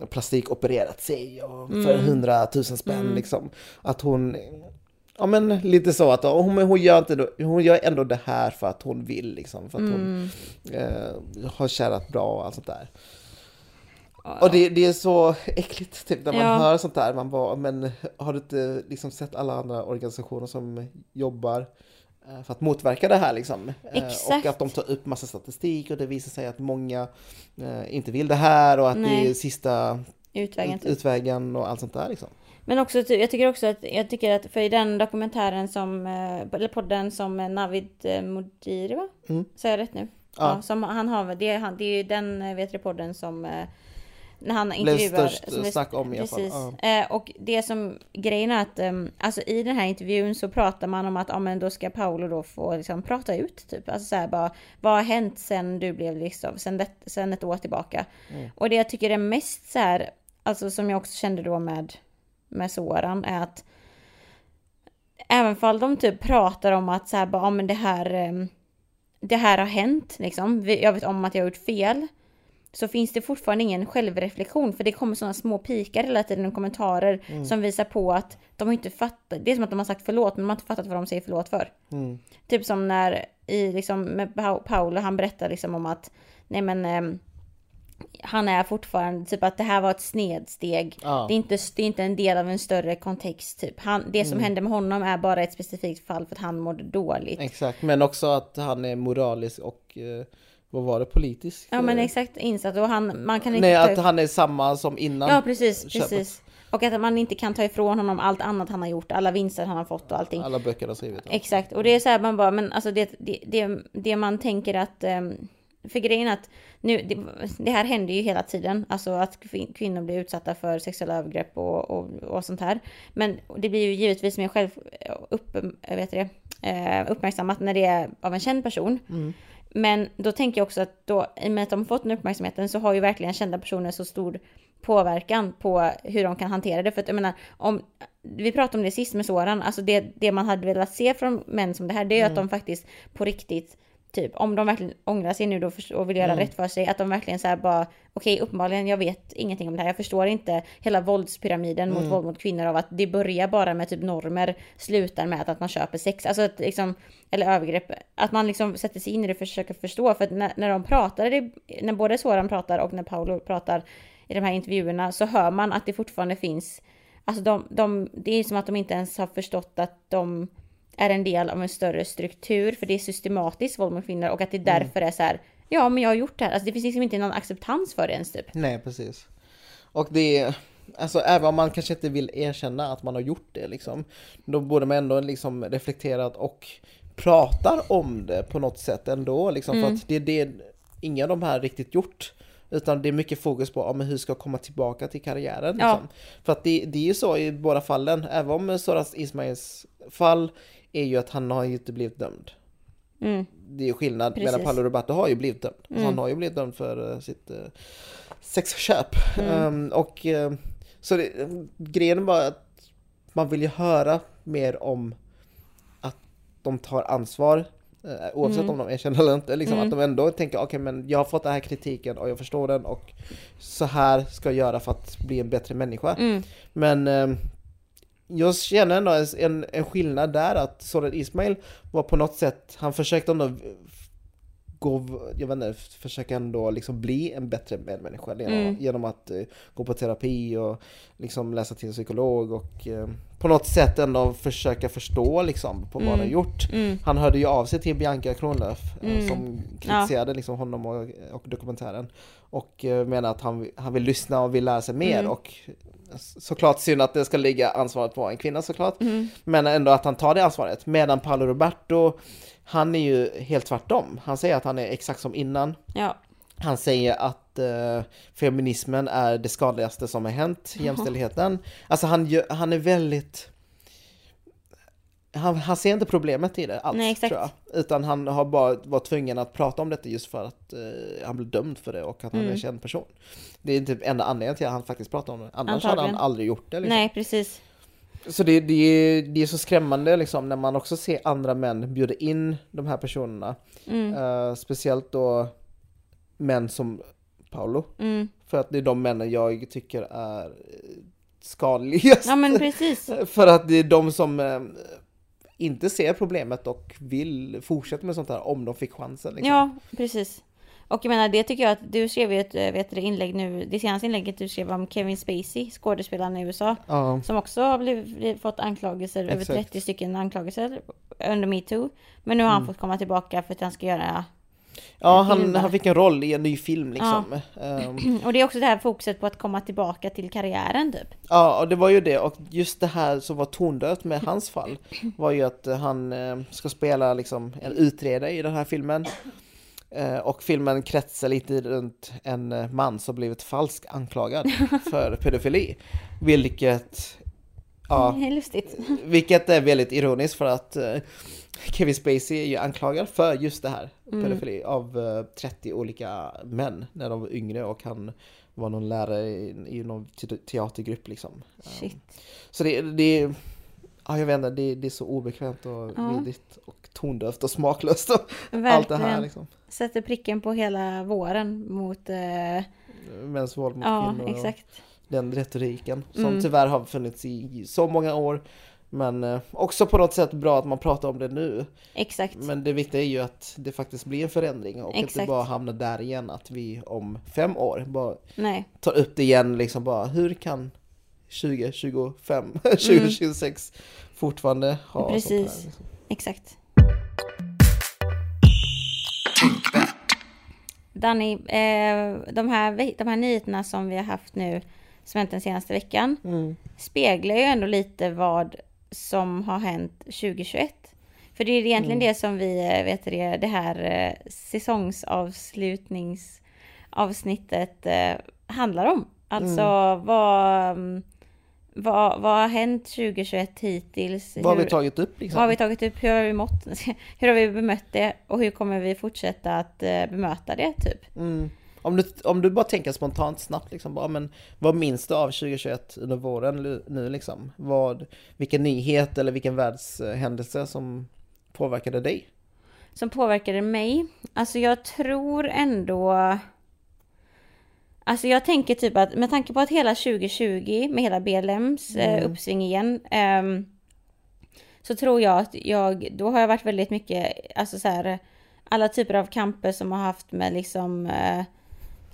plastikopererat sig och för Mm. hundratusen spänn Mm. liksom. Att hon, ja men lite så att hon, hon, gör inte, hon gör ändå det här för att hon vill liksom. För att hon Mm. eh, har kärat bra och allt sånt där. Ja. Och det, det är så äckligt typ när man Ja. hör sånt där. Man bara, men har du inte liksom sett alla andra organisationer som jobbar eh, för att motverka det här liksom? Eh, Exakt. Och att de tar upp massa statistik och det visar sig att många eh, inte vill det här och att det Nej. är sista Utvägen typ. utvägen och allt sånt där liksom. Men också, jag tycker också att, jag tycker att, för i den dokumentären som, eh, eller podden som eh, Navid eh, Modiri va? Mm. Säger jag rätt nu? Ja. Ja. som han har, det är, han, det är ju den, vet du, podden som, när han Blev intervjuar. störst som är- snack om i alla fall. Ja. Och det som, grejen är att, ehm, alltså i den här intervjun så pratar man om att, ja men då ska Paolo då få liksom prata ut typ. Alltså så här bara, vad har hänt sen du blev liksom, sen, det, sen ett år tillbaka? Mm. Och det jag tycker är mest så här, alltså som jag också kände då med, med Soran är att även fall de typ pratar om att så här bara, ja men det här, ehm, det här har hänt liksom. Jag vet om att jag har gjort fel. Så finns det fortfarande ingen självreflektion för det kommer sådana små pikar hela tiden och kommentarer som visar på att de inte fattat. Det är som att de har sagt förlåt men de har inte fattat vad de säger förlåt för. Mm. Typ som när i liksom med Pa- Paolo han berättar liksom om att nej men ehm, han är fortfarande typ att det här var ett snedsteg. Ja. Det, är inte, det är inte en del av en större kontext typ. Han, det Mm. som hände med honom är bara ett specifikt fall för att han mådde dåligt. Exakt, men också att han är moralisk och eh, vad var det, politisk? Ja men exakt insatt och han, man kan inte Nej, att han är samma som innan. Ja precis, köpet. precis. Och att man inte kan ta ifrån honom allt annat han har gjort, alla vinster han har fått och allting. Alla böcker har skrivit. Exakt, och det är så här man bara, men alltså det, det, det, det man tänker att, ehm, för grejen att nu, det, det här händer ju hela tiden, alltså att kvin- kvinnor blir utsatta för sexuella övergrepp och, och, och sånt här. Men det blir ju givetvis mer själv, upp, vet det, eh, uppmärksammat när det är av en känd person. Men då tänker jag också att då, i och med att de har fått den uppmärksamheten så har ju verkligen kända personer så stor påverkan på hur de kan hantera det. För att jag menar, om, vi pratade om det sist med Soran, alltså det, det man hade velat se från män som det här, det är ju att de faktiskt på riktigt Typ om de verkligen ångrar sig nu då och vill göra rätt för sig, att de verkligen så här bara okej uppenbarligen jag vet ingenting om det här, jag förstår inte hela våldspyramiden mot våld mot kvinnor av att det börjar bara med typ normer, slutar med att man köper sex, alltså att liksom, eller övergrepp, att man liksom sätter sig in i det och försöker förstå, för att när, när de pratar, det, när både Soran pratar och när Paolo pratar i de här intervjuerna så hör man att det fortfarande finns, alltså de, de, det är som att de inte ens har förstått att de är en del av en större struktur, för det är systematiskt våld mot kvinnor och att det därför är så här, ja men jag har gjort det här, alltså det finns liksom inte någon acceptans för det ens typ. Nej, precis. Och det är, alltså även om man kanske inte vill erkänna att man har gjort det liksom, då borde man ändå liksom reflekterat och pratar om det på något sätt ändå liksom, för att det är det ingen av de här riktigt gjort. Utan det är mycket fokus på ja, men hur ska jag komma tillbaka till karriären. Ja. Liksom. För att det, det är ju så i båda fallen, även om Soras Ismails fall är ju att han har ju inte blivit dömd. Mm. Det är ju skillnad, Precis. medan Paolo Roberto har ju blivit dömd. Alltså han har ju blivit dömd för eh, sitt uh, sexköp. Ehm, och eh, så det, grejen var att man vill ju höra mer om att de tar ansvar. eh, Oavsett om de erkänner eller inte, liksom att de ändå tänker okej men jag har fått den här kritiken och jag förstår den och så här ska jag göra för att bli en bättre människa. Mm. Men ehm, jag känner ändå en, en skillnad där att Soran Ismail var på något sätt, han försökte ändå gå, jag vet inte, försöka ändå liksom bli en bättre medmänniska genom, Mm. genom att eh, gå på terapi och liksom läsa till psykolog och eh, på något sätt ändå försöka förstå liksom på vad han har gjort. Mm. Han hörde ju av sig till Bianca Kronlöf Mm. som kritiserade liksom honom och, och dokumentären och menar att han, han vill lyssna och vill lära sig mer Mm. och såklart synd att det ska ligga ansvaret på en kvinna såklart Mm. men ändå att han tar det ansvaret medan Paolo Roberto han är ju helt tvärtom. Han säger att han är exakt som innan. Ja. Han säger att eh, feminismen är det skadligaste som har hänt, jämställdheten. Alltså han, han är väldigt... Han, han ser inte problemet i det alls, Nej, tror jag. Utan han har bara varit tvungen att prata om detta just för att eh, han blev dömd för det och att han är en Mm. känd person. Det är typ enda anledningen till att han faktiskt pratar om det. Annars hade han Antagligen. aldrig gjort det. Liksom. Nej precis. Så det, det, är, det är så skrämmande liksom när man också ser andra män bjuda in de här personerna. Mm. Eh, speciellt då män som Paolo. Mm. För att det är de männen jag tycker är eh, skadligast. Ja men (laughs) precis. För att det är de som eh, inte ser problemet och vill fortsätta med sånt här om de fick chansen. Liksom. Ja, precis. Och jag menar, det tycker jag att du skrev ju ett eh, vet du, inlägg nu, det senaste inlägget du skrev om Kevin Spacey, skådespelaren i USA, Ja. som också har blivit, fått anklagelser, över Exakt. 30 stycken anklagelser under metoo. Men nu har han Mm. fått komma tillbaka för att han ska göra Ja, han, han fick en roll i en ny film liksom. Ja. Um, (clears throat) och det är också det här fokuset på att komma tillbaka till karriären typ. Ja, och det var ju det. Och just det här som var tondött med hans fall (clears throat) var ju att han eh, ska spela liksom en utredare i den här filmen. Eh, och filmen kretsar lite runt en eh, man som blivit falskt anklagad (laughs) för pedofili. Vilket Ja, lustigt. (laughs) Vilket är väldigt ironiskt för att uh, Kevin Spacey är ju anklagad för just det här, mm. pedofili, av uh, eh, 30 olika män när de var yngre och han var någon lärare i, någon teatergrupp liksom. Shit. Så det, det Ja, jag vet inte, det, det är så obekvämt och ja. vidrigt och tondövt och smaklöst och allt det här liksom. Sätter pricken på hela våren mot... Eh... Mäns våld mot ja, kvinnor. Ja, exakt. Den retoriken som mm. tyvärr har funnits i så många år. Men eh, också på något sätt bra att man pratar om det nu. Exakt. Men det viktiga är ju att det faktiskt blir en förändring och Exakt. inte bara hamnar där igen att vi om fem år bara Nej. tar upp det igen liksom bara hur kan 2025, 2026 mm. fortfarande ha Precis. sånt här? Liksom. Exakt. Danny, eh, de, här, de här nyheterna som vi har haft nu som hänt den senaste veckan mm. speglar ju ändå lite vad som har hänt 2021. För det är egentligen mm. det som vi, eh, vet det, det här eh, säsongsavslutningsavsnittet eh, handlar om. Alltså mm. vad, mm, vad, vad har hänt 2021 hittills? Vad har vi tagit upp? Liksom? Vad har vi tagit upp? Hur har vi mått? (laughs) Hur har vi bemött det? Och hur kommer vi fortsätta att bemöta det? Typ? Mm. Om du, om du bara tänker spontant snabbt liksom, bara, men vad minns du av 2021 under våren nu liksom? Vad, vilken nyhet eller vilken världshändelse som påverkade dig? Som påverkade mig? Alltså jag tror ändå... Alltså jag tänker typ att med tanke på att hela 2020 med hela BLMs eh, mm. uppsving igen. Um, så tror jag att jag, då har jag varit väldigt mycket, alltså så här, alla typer av kamper som har haft med liksom uh,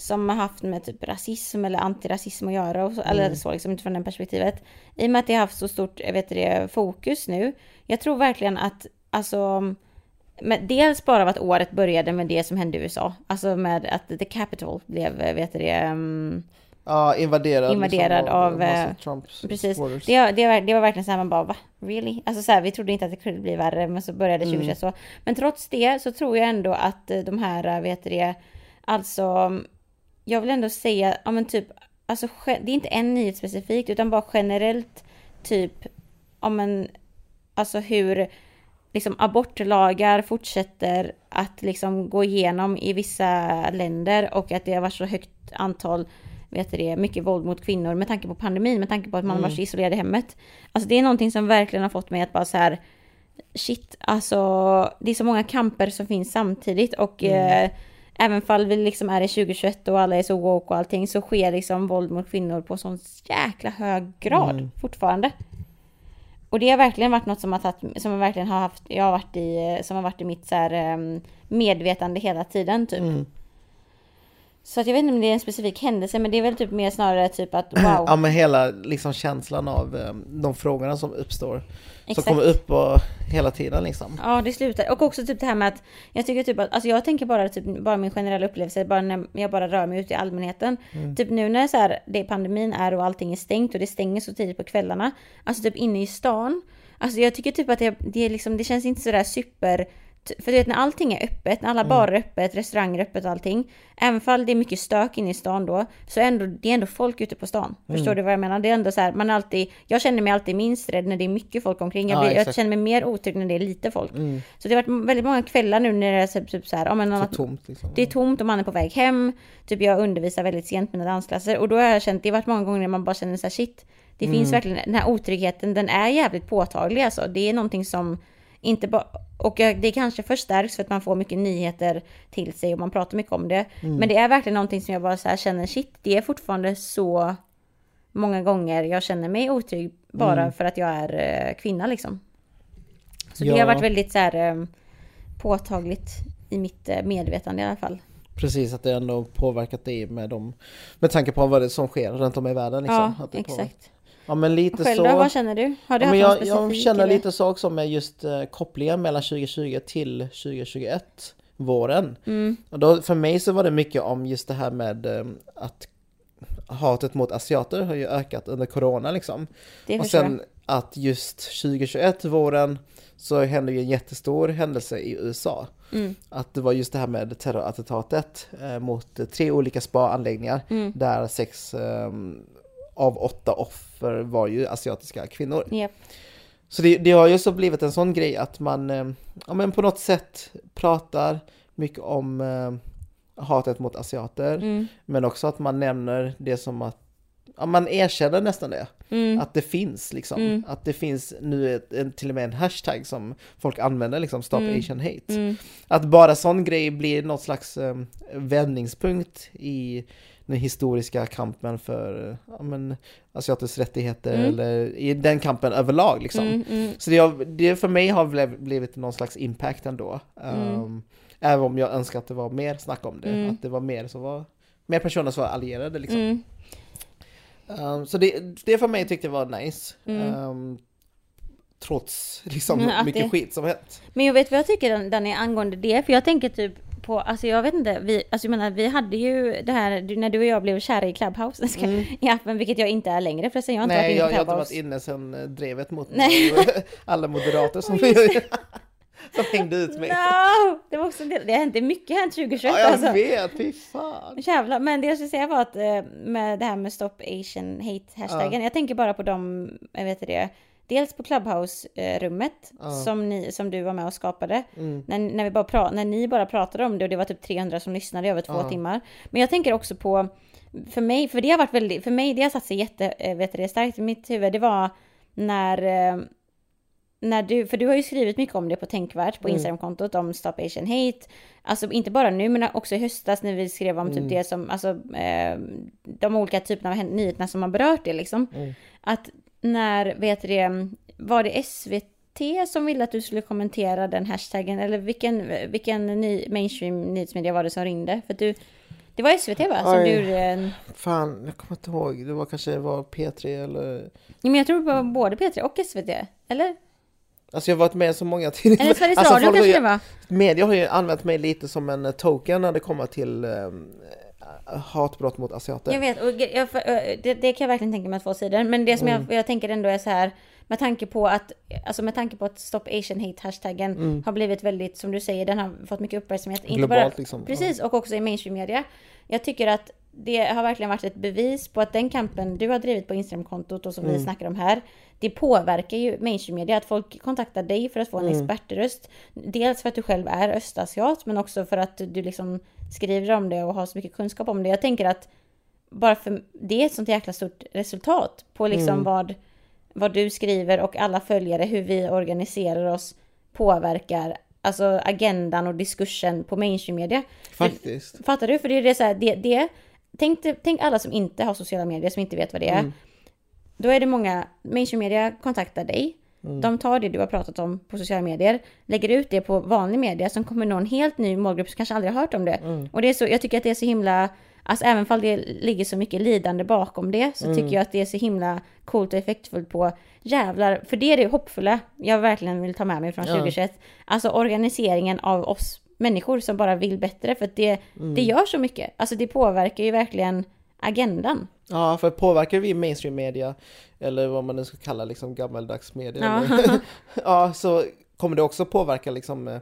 som har haft med typ rasism eller antirasism att göra, och så, mm. eller så liksom utifrån det perspektivet. I och med att det har haft så stort vet det, fokus nu. Jag tror verkligen att, alltså, med, dels bara av att året började med det som hände i USA, alltså med att the Capitol blev, vet det, um, Ja, invaderad, invaderad liksom, av, av eh, Trumps precis. Det, det, var, det var verkligen så här man bara va? Really? Alltså så här, vi trodde inte att det kunde bli värre men så började 2021 mm. så. Men trots det så tror jag ändå att eh, de här, vet det, alltså jag vill ändå säga, ja men typ, alltså det är inte en nyhet specifikt utan bara generellt typ, ja men, alltså hur liksom abortlagar fortsätter att liksom gå igenom i vissa länder och att det har varit så högt antal vet det, mycket våld mot kvinnor med tanke på pandemin, med tanke på att man mm. var så isolerad i hemmet. Alltså det är någonting som verkligen har fått mig att bara så här shit, alltså det är så många kamper som finns samtidigt och mm. eh, även fall vi liksom är i 2021 och alla är så woke och allting så sker liksom våld mot kvinnor på sån jäkla hög grad mm. fortfarande. Och det har verkligen varit något som har tagit, som jag verkligen har haft, jag har varit i, som har varit i mitt så här, ehm, medvetande hela tiden typ. Mm. Så att jag vet inte om det är en specifik händelse, men det är väl typ mer snarare typ att (clears throat) wow. Ja, men hela liksom känslan av um, de frågorna som uppstår. Exakt. Som kommer upp och hela tiden liksom. Ja, det slutar. Och också typ det här med att jag tycker typ att, alltså jag tänker bara typ, bara min generella upplevelse, bara när jag bara rör mig ute i allmänheten. Mm. Typ nu när så här, det pandemin är och allting är stängt och det stänger så tidigt på kvällarna. Alltså typ inne i stan. Alltså jag tycker typ att det, det, liksom, det känns inte sådär super för du vet när allting är öppet, när alla mm. barer är öppet, restauranger är öppet och allting. Även fall det är mycket stök inne i stan då, så är ändå, det är ändå folk ute på stan. Mm. Förstår du vad jag menar? Det är ändå så här, man är alltid, jag känner mig alltid minst rädd när det är mycket folk omkring. Jag, blir, ja, jag känner mig mer otrygg när det är lite folk. Mm. Så det har varit väldigt många kvällar nu när det är typ, typ så här, ja, men, så tomt liksom. Det är tomt och man är på väg hem. Typ jag undervisar väldigt sent mina dansklasser och då har jag känt, det har varit många gånger när man bara känner så här shit. Det finns mm. verkligen, den här otryggheten, den är jävligt påtaglig alltså. Det är någonting som inte bara, och det kanske förstärks för att man får mycket nyheter till sig och man pratar mycket om det. Mm. Men det är verkligen någonting som jag bara så känner, shit, det är fortfarande så många gånger jag känner mig otrygg bara mm. för att jag är eh, kvinna liksom. Så ja. det har varit väldigt så här eh, påtagligt i mitt eh, medvetande i alla fall. Precis, att det ändå påverkat dig med dem. Med tanke på vad det som sker runt om i världen. Liksom, ja, exakt. Ja men lite själv så. Då, vad känner du? Har du ja, men jag, jag känner eller? lite så också med just uh, kopplingen mellan 2020 till 2021. våren. Mm. Och då, för mig så var det mycket om just det här med eh, att hatet mot asiater har ju ökat under corona liksom. Det Och sen att just 2021, våren, så hände ju en jättestor händelse i USA. Mm. Att det var just det här med terrorattentatet eh, mot eh, tre olika spa-anläggningar Mm. där sex eh, av åtta offer var ju asiatiska kvinnor. Japp. Så det, det har ju så blivit en sån grej att man eh, ja, men på något sätt pratar mycket om eh, hatet mot asiater Mm. men också att man nämner det som att ja, man erkänner nästan det. Mm. Att det finns liksom. Mm. Att det finns nu ett, en, till och med en hashtag som folk använder liksom, Stop Mm. Asian Hate. Mm. Att bara sån grej blir något slags eh, vändningspunkt i den historiska kampen för ja, men, asiaters rättigheter Mm. eller i den kampen överlag liksom. Mm. Mm. Så det, har, det för mig har blivit någon slags impact ändå. Um, även om jag önskar att det var mer snack om det. Mm. Att det var mer som var mer personer som var allierade liksom. Um, så det, det för mig tyckte jag var nice. Mm. Um, trots liksom Mm, mycket det- skit som hänt. Men jag vet vad jag tycker Danny angående det, för jag tänker typ på, alltså jag vet inte, vi, alltså jag menar vi hade ju det här, när du och jag blev kära i Clubhouse, (laughs) ska, Mm. i appen, vilket jag inte är längre förresten, jag har inte Nej, varit jag, inne jag på har inte Clubhouse. varit inne sedan eh, drevet mot (laughs) alla moderater som, (laughs) som hängde ut mig. No! Det var också det, det är mycket hänt 2021 Ja, jag alltså. vet, fy fan. Jävlar, men det jag skulle säga var att eh, med det här med Stop Asian Hate hashtaggen, jag tänker bara på de, jag vet det, dels på Clubhouse-rummet Ja. som, ni, som du var med och skapade. Mm. När, när, vi bara pra, när ni bara pratade om det och det var typ 300 som lyssnade i över två Ja. timmar. Men jag tänker också på, för mig, för det har varit väldigt, för mig det har satt sig jätte, eh, vet det, starkt i mitt huvud, det var när eh, när du, för du har ju skrivit mycket om det på Tänkvärt på Mm. Instagramkontot om Stop Asian Hate. Alltså inte bara nu men också i höstas när vi skrev om typ Mm. det som, alltså eh, de olika typerna av nyheterna som har berört det liksom. Mm. Att när, vet du det, var det SVT som ville att du skulle kommentera den hashtaggen eller vilken, vilken ny, mainstream nyhetsmedia var det som ringde? För du, det var SVT va? Som du en, Fan, jag kommer inte ihåg. Det var kanske var P3 eller... Ja, men jag tror på både P3 och SVT, eller? Alltså jag har varit med så många (laughs) tidningar. Eller Sveriges alltså, Radio kanske det var? Media har ju använt mig lite som en eh, token när det kommer till um, hatbrott mot asiater. Jag vet, och jag, ö, det, det kan jag verkligen tänka mig att få sidor. Men det som Mm. jag, jag tänker ändå är så här, med tanke på att, alltså med tanke på att Stop Asian Hate hashtaggen Mm. har blivit väldigt, som du säger, den har fått mycket uppmärksamhet. Inte Globalt bara, liksom. Precis, och också i mainstream media. Jag tycker att det har verkligen varit ett bevis på att den kampen du har drivit på Instagramkontot och som Mm. vi snackar om här, det påverkar ju mainstream media. Att folk kontaktar dig för att få en Mm. expertröst. Dels för att du själv är östasiat, men också för att du liksom skriver om det och har så mycket kunskap om det. Jag tänker att bara för det är ett sånt jäkla stort resultat på liksom Mm. vad, vad du skriver och alla följare, hur vi organiserar oss påverkar alltså agendan och diskursen på mainstream media. Faktiskt. Fattar du? För det är det så här, det, det tänk, tänk alla som inte har sociala medier, som inte vet vad det är. Mm. Då är det många, mainstream media kontaktar dig. Mm. De tar det du har pratat om på sociala medier, lägger ut det på vanlig media som kommer nå en helt ny målgrupp som kanske aldrig har hört om det. Mm. Och det är så, jag tycker att det är så himla, alltså även fall det ligger så mycket lidande bakom det, så Mm. tycker jag att det är så himla coolt och effektfullt på jävlar, för det är det hoppfulla jag verkligen vill ta med mig från Ja. 2021. Alltså organiseringen av oss människor som bara vill bättre, för att det, Mm. det gör så mycket. Alltså det påverkar ju verkligen agendan. Ja, för påverkar vi mainstream media, eller vad man nu ska kalla liksom gammaldags media, Ja. (laughs) ja, så kommer det också påverka liksom eh,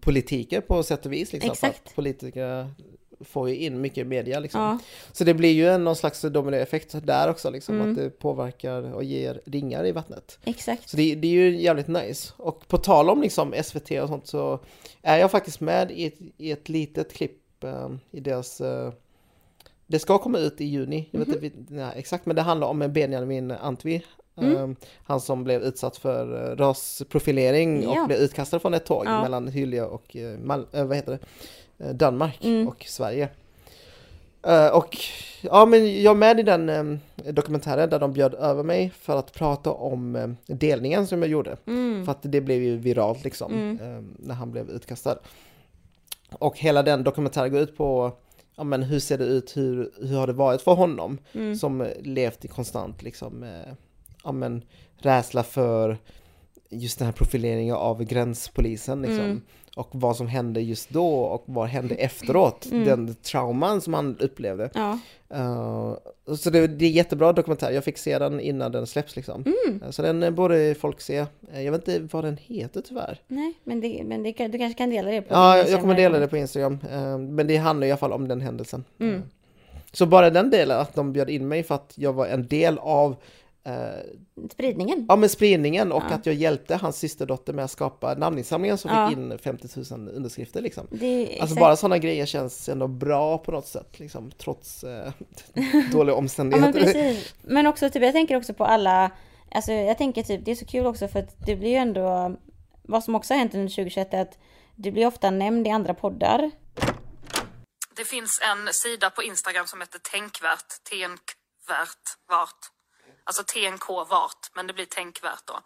politiker på sätt och vis. Liksom, Exakt. att politiker får ju in mycket media liksom. Ja. Så det blir ju en, någon slags dominoeffekt där också, liksom, Mm. att det påverkar och ger ringar i vattnet. Exakt. Så det, det är ju jävligt nice. Och på tal om liksom SVT och sånt så är jag faktiskt med i ett, i ett litet klipp eh, i deras... eh, det ska komma ut i juni, jag vet Mhm. inte nej, exakt, men det handlar om Benjamin Antwi. Mm. eh, han som blev utsatt för eh, rasprofilering Ja. och blev utkastad från ett tåg Ja. mellan Hyllie och eh, Mal- eh, vad heter det? Eh, Danmark Mm. och Sverige. Eh, och ja, men jag är med i den eh, dokumentären där de bjöd över mig för att prata om eh, delningen som jag gjorde. Mm. För att det blev ju viralt liksom Mm. eh, när han blev utkastad. Och hela den dokumentären går ut på ja, men hur ser det ut, hur, hur har det varit för honom Mm. som levt i konstant liksom eh, ja, men, rädsla för just den här profileringen av gränspolisen liksom. Mm. Och vad som hände just då och vad hände efteråt. Mm. Den trauman som han upplevde. Ja. Uh, så det, det är jättebra dokumentär. Jag fick se den innan den släpps liksom. Mm. Uh, så den eh, borde folk se. Uh, jag vet inte vad den heter tyvärr. Nej, men, det, men det, du kanske kan dela det på Ja, jag, kommer dela det på Instagram. Men det handlar i alla fall om den händelsen. Mm. Så bara den delen, att de bjöd in mig för att jag var en del av uh, Spridningen. Ja men spridningen och Ja. att jag hjälpte hans systerdotter med att skapa namninsamlingen som Ja. fick in 50 000 underskrifter liksom. Det, Alltså exakt. bara sådana grejer känns ändå bra på något sätt liksom trots eh, (laughs) dåliga (laughs) Ja men omständigheter. precis. Men också typ, jag tänker också på alla, alltså jag tänker typ, det är så kul också för att det blir ju ändå, vad som också har hänt under 2021 är att du blir ofta nämnd i andra poddar. Det finns en sida på Instagram som heter Tänkvärt, Tänkvärt, vart. Alltså TNK vart, men det blir Tänkvärt då.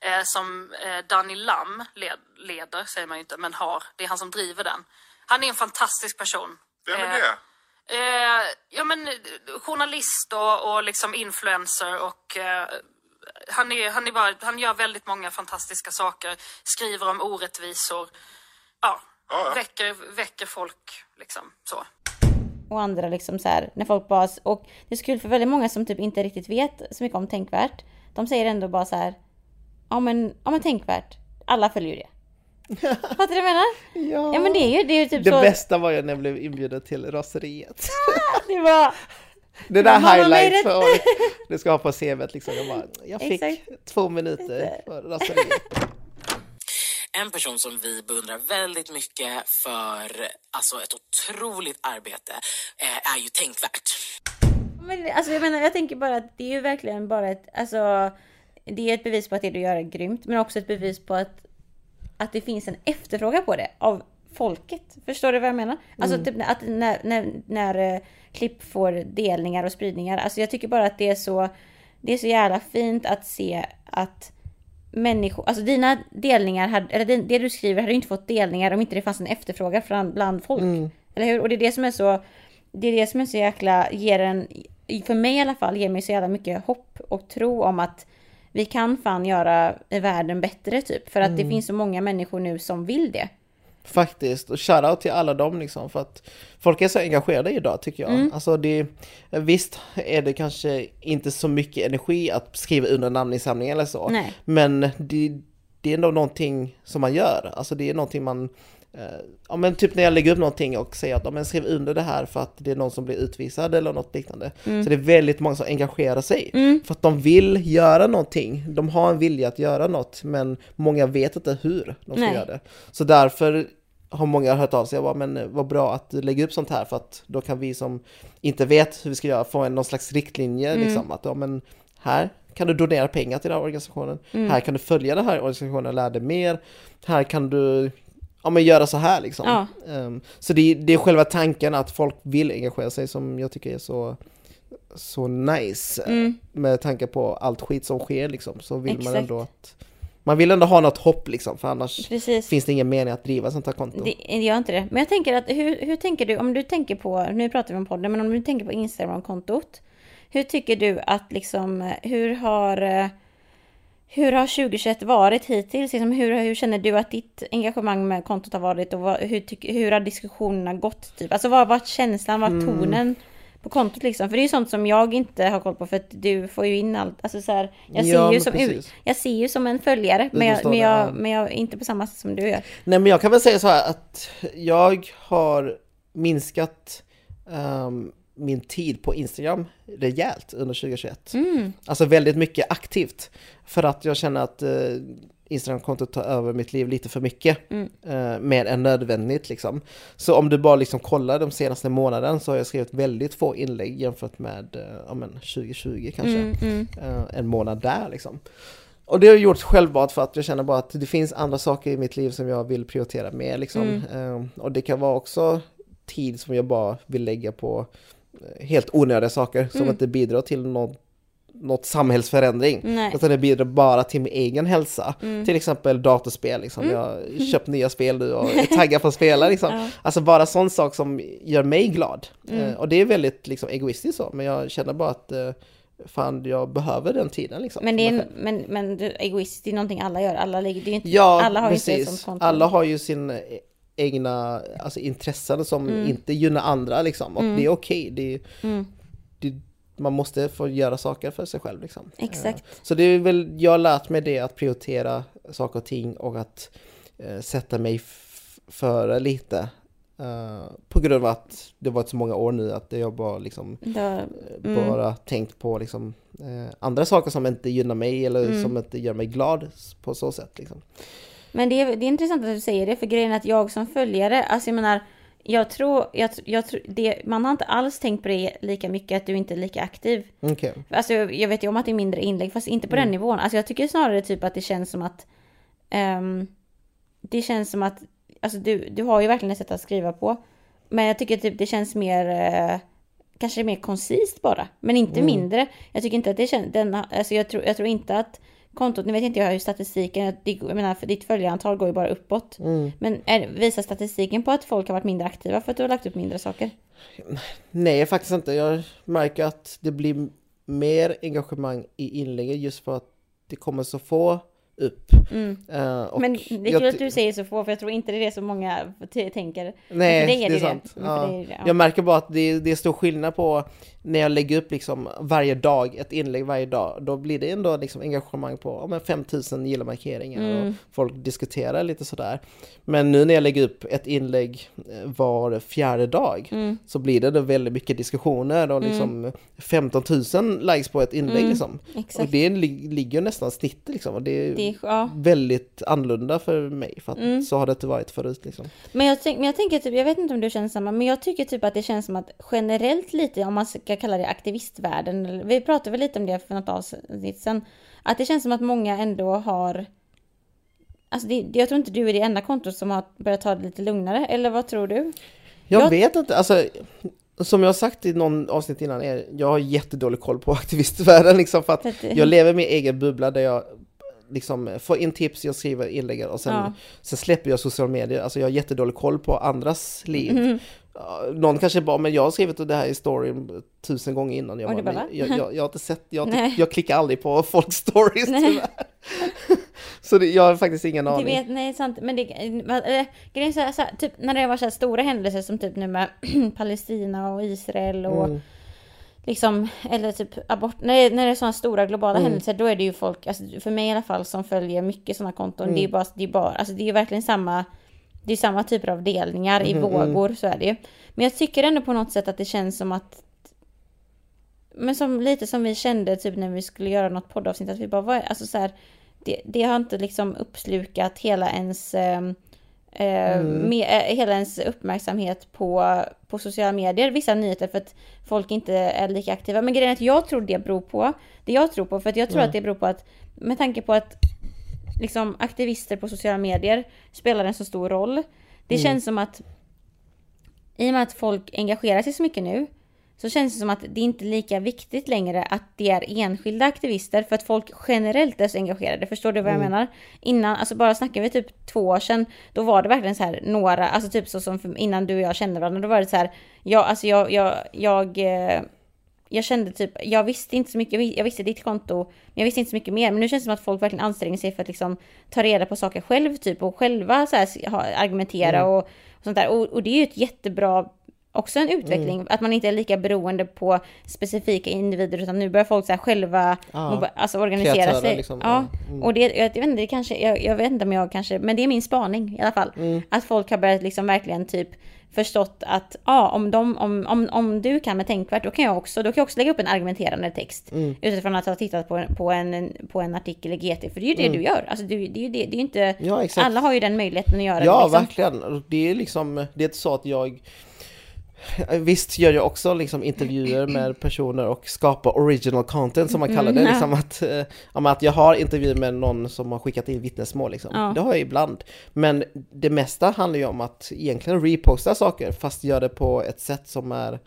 Eh, som eh, Danny Lam led, leder, säger man ju inte, men har. Det är han som driver den. Han är en fantastisk person. Vem är Eh, det? Eh, ja men journalist och, och liksom influencer och eh, han, är, han, är bara, han gör väldigt många fantastiska saker. Skriver om orättvisor. Ja, Ja, ja. Väcker, väcker folk liksom så. Och andra liksom så här, när folk bara, och det är så kul för väldigt många som typ inte riktigt vet så mycket om tänkvärt. De säger ändå bara så här, ja men, ja men tänkvärt, alla följer ju det. (laughs) Fattar du vad jag menar? Ja. Ja men det är ju, det är ju typ Det så. bästa var ju när jag blev inbjuden till raseriet. (laughs) Det var, Det där it. för året. Det ska ha på CVt liksom. Jag, bara, jag fick Exakt. två minuter för raseriet. (laughs) En person som vi beundrar väldigt mycket för alltså ett otroligt arbete eh, är ju Tänkvärt. men alltså jag menar, jag tänker bara att det är ju verkligen bara ett, alltså det är ett bevis på att det du gör är grymt, men också ett bevis på att att det finns en efterfrågan på det av folket. Förstår du vad jag menar? Alltså typ att när, när, när eh, klipp får delningar och spridningar. Alltså jag tycker bara att det är så, det är så jävla fint att se att människor, alltså dina delningar, hade, eller det, du skriver hade ju inte fått delningar om inte det fanns en efterfrågan från, bland folk. Eller hur? Och det är det som är så, det är det som är så jäkla, ger en, för mig i alla fall, ger mig så jävla mycket hopp och tro om att vi kan fan göra världen bättre typ. För att det finns så många människor nu som vill det. Faktiskt, och shoutout till alla dem liksom för att folk är så engagerade idag tycker jag. Mm. Alltså det, visst är det kanske inte så mycket energi att skriva under en namninsamling eller så. Nej. Men det, det är ändå någonting som man gör. Alltså det är någonting man Ja men typ när jag lägger upp någonting och säger att ja, men skriv under det här för att det är någon som blir utvisad eller något liknande. Mm. Så det är väldigt många som engagerar sig. För att de vill göra någonting. De har en vilja att göra något men många vet inte hur de ska Nej. göra det. Så därför har många hört av sig och bara, men eh, vad bra att du lägger upp sånt här för att då kan vi som inte vet hur vi ska göra få en, någon slags riktlinje liksom att ja men här kan du donera pengar till den här organisationen. Här kan du följa den här organisationen och lära dig mer. Här kan du ja, men göra så här liksom. Ja. Ehm, så det, är- det är själva tanken att folk vill engagera sig som jag tycker är så så nice eh, med tanke på allt skit som sker liksom så vill man Exakt. ändå att man vill ändå ha något hopp liksom för annars Precis. finns det ingen mening att driva sånt här konto. Det, gör inte det. Men jag tänker att hur, hur tänker du, om du tänker på, nu pratar vi om podden, men om du tänker på Instagram-kontot. Hur tycker du att liksom, hur har, eh, hur har 2021 varit hittills? Liksom, hur, hur känner du att ditt engagemang med kontot har varit och vad, hur, hur har diskussionerna gått? Typ? Alltså vad har varit känslan, vad har Mm. tonen på kontot liksom? För det är ju sånt som jag inte har koll på för att du får ju in allt. Alltså så här, jag, Ja, ser ju men som, precis. jag ser ju som en följare, men jag, men, jag, ja. men jag inte på samma sätt som du gör. Nej men jag kan väl säga så här att jag har minskat ehm, min tid på Instagram rejält under 2021. Alltså väldigt mycket aktivt. För att jag känner att uh, Instagram-kontot tar över mitt liv lite för mycket. eh, mer än nödvändigt liksom. Så om du bara liksom kollar de senaste månaden så har jag skrivit väldigt få inlägg jämfört med uh, ja, men 2020 kanske. Eh, en månad där liksom. Och det har jag gjort självbart för att jag känner bara att det finns andra saker i mitt liv som jag vill prioritera mer liksom. Eh, och det kan vara också tid som jag bara vill lägga på eh, helt onödiga saker som inte bidrar till något, något samhällsförändring. Nej. Utan det bidrar bara till min egen hälsa. Till exempel datorspel liksom. Jag har köpt nya spel nu och (laughs) är taggad på att spela liksom. Alltså bara sån sak som gör mig glad. Eh, och det är väldigt liksom egoistiskt så, men jag känner bara att eh, fan jag behöver den tiden liksom. Men det är men, men du, egoist, det är någonting alla gör. Alla, det är inte, Ja, alla har ju inte precis. sånt konto. Alla har ju sin egna alltså, intressen som Mm. inte gynnar andra liksom. Och det är okej. Det, är- Mm. det, man måste få göra saker för sig själv liksom. Exakt. Eh, Så det är väl, jag har lärt mig det att prioritera saker och ting och att eh, sätta mig före lite. Eh, på grund av att det varit så många år nu att jag bara liksom Då, eh, Mm. bara tänkt på liksom eh, andra saker som inte gynnar mig eller Mm. som inte gör mig glad på så sätt liksom. Men det är, det är intressant att du säger det, för grejen är att jag som följare, alltså jag menar, jag tror, jag, jag tror det, man har inte alls tänkt på det lika mycket, att du inte är lika aktiv. Okej. Alltså jag vet ju om att det är mindre inlägg, fast inte på den nivån. Alltså jag tycker snarare typ att det känns som att, ehm, det känns som att, alltså du, du har ju verkligen ett sätt att skriva på. Men jag tycker typ det känns mer, eh, kanske mer koncist bara, men inte mindre. Jag tycker inte att det känns, den, alltså jag tror, jag tror inte att kontot, nu vet inte jag hur statistiken, det- jag menar för ditt följarantal går ju bara uppåt. Mm. Men är, visar statistiken på att folk har varit mindre aktiva för att du har lagt upp mindre saker? Nej, faktiskt inte. Jag märker att det blir mer engagemang i inläggen just för att det kommer så få upp. Eh, och Men det är kul att du säger så få, för jag tror inte det är det så många tänker. Nej, dig är det är det sant. det. Ja. dig är det- ja. Jag märker bara att det, det är stor skillnad på när jag lägger upp liksom varje dag, ett inlägg varje dag, då blir det ändå liksom engagemang på ja, men 5000 gilla-markeringar Mm. och folk diskuterar lite sådär. Men nu när jag lägger upp ett inlägg eh, var fjärde dag Mm. så blir det då väldigt mycket diskussioner och liksom 15 000 likes på ett inlägg liksom. Och Mm. Det li- ligger nästan snittet liksom och det är, Det är, ja. väldigt annorlunda för mig för att Mm. så har det inte varit förut liksom. Men jag, men jag tänker typ, jag vet inte om du känner samma, men jag tycker typ att det känns som att generellt lite, om man ska kalla det aktivistvärlden, vi pratade väl lite om det för något avsnitt sen, att det känns som att många ändå har Alltså det, jag tror inte du är det enda kontot som har börjat ta det lite lugnare, eller vad tror du? Jag, Jag- vet inte, alltså som jag har sagt i någon avsnitt innan, är, jag har jättedålig koll på (laughs) aktivistvärlden liksom för att jag lever min egen bubbla där jag liksom får in tips, jag skriver inlägg och sen, Ja. sen släpper jag sociala medier. Alltså jag har jättedålig koll på andras liv. Mm. Någon kanske bara, men jag har skrivit det här i storyn tusen gånger innan. Jag, du bara, bara, jag, jag, jag har inte sett, jag, jag klickar aldrig på folks stories tyvärr. (laughs) Så det, jag har faktiskt ingen aning. vet, nej sant, men det, äh, grejen är så här, typ när det var så här stora händelser som typ nu med (clears throat) Palestina och Israel och Mm. liksom, eller typ abort, när när det är sådana stora globala Mm. händelser då är det ju folk, alltså för mig i alla fall som följer mycket sådana konton, det är Mm. bara, det är bara, alltså det är ju verkligen samma, det är samma typer av delningar i Mhm, vågor, så är det ju. Men jag tycker ändå på något sätt att det känns som att men som lite som vi kände typ när vi skulle göra något poddavsnitt, att vi bara var, alltså så här, det, det har inte liksom uppslukat hela ens ehm, eh, med, eh, hela ens uppmärksamhet på, på sociala medier, vissa nyheter för att folk inte är lika aktiva. Men grejen är att jag tror det beror på, det jag tror på, för att jag tror att det beror på att med tanke på att liksom aktivister på sociala medier spelar en så stor roll. Det känns som att i och med att folk engagerar sig så mycket nu så känns det som att det inte är lika viktigt längre att det är enskilda aktivister för att folk generellt är så engagerade. Förstår du vad jag menar? Innan, alltså bara snackar vi typ två år sedan, då var det verkligen så här några, alltså typ så som för, innan du och jag kände varandra, då var det så här, jag, alltså jag, jag, jag, eh, jag kände typ, jag visste inte så mycket, jag vis- jag visste ditt konto, men jag visste inte så mycket mer. Men nu känns det som att folk verkligen anstränger sig för att liksom ta reda på saker själv typ och själva så här, ha- argumentera och, och sånt där. Och, och det är ju ett jättebra också en utveckling, att man inte är lika beroende på specifika individer utan nu börjar folk så här själva Ja. alltså organisera Kreatörer sig. liksom, Ja. Mm. och det, jag, vet inte, det kanske, jag, jag vet inte om jag kanske, men det är min spaning i alla fall. Mm. Att folk har börjat liksom verkligen typ förstått att ja, om, de, om, om, om du kan med tänkvärt, då kan jag också, då kan jag också lägga upp en argumenterande text. Mm. Utifrån att ha tittat på, en- på, en, på en artikel i GT, för det är ju det du gör. Alltså, du, det är ju det, det är inte, Mm. Ja, alla har ju den möjligheten att göra Ja, det. Liksom. verkligen. Det är liksom, det är inte så att jag Visst gör jag också liksom intervjuer med personer och skapar original content som man kallar det. Mm. Liksom att, men att jag har intervjuer med någon som har skickat in vittnesmål. Liksom. Ja. Det har jag ibland. Men det mesta handlar ju om att egentligen reposta saker fast gör det på ett sätt som är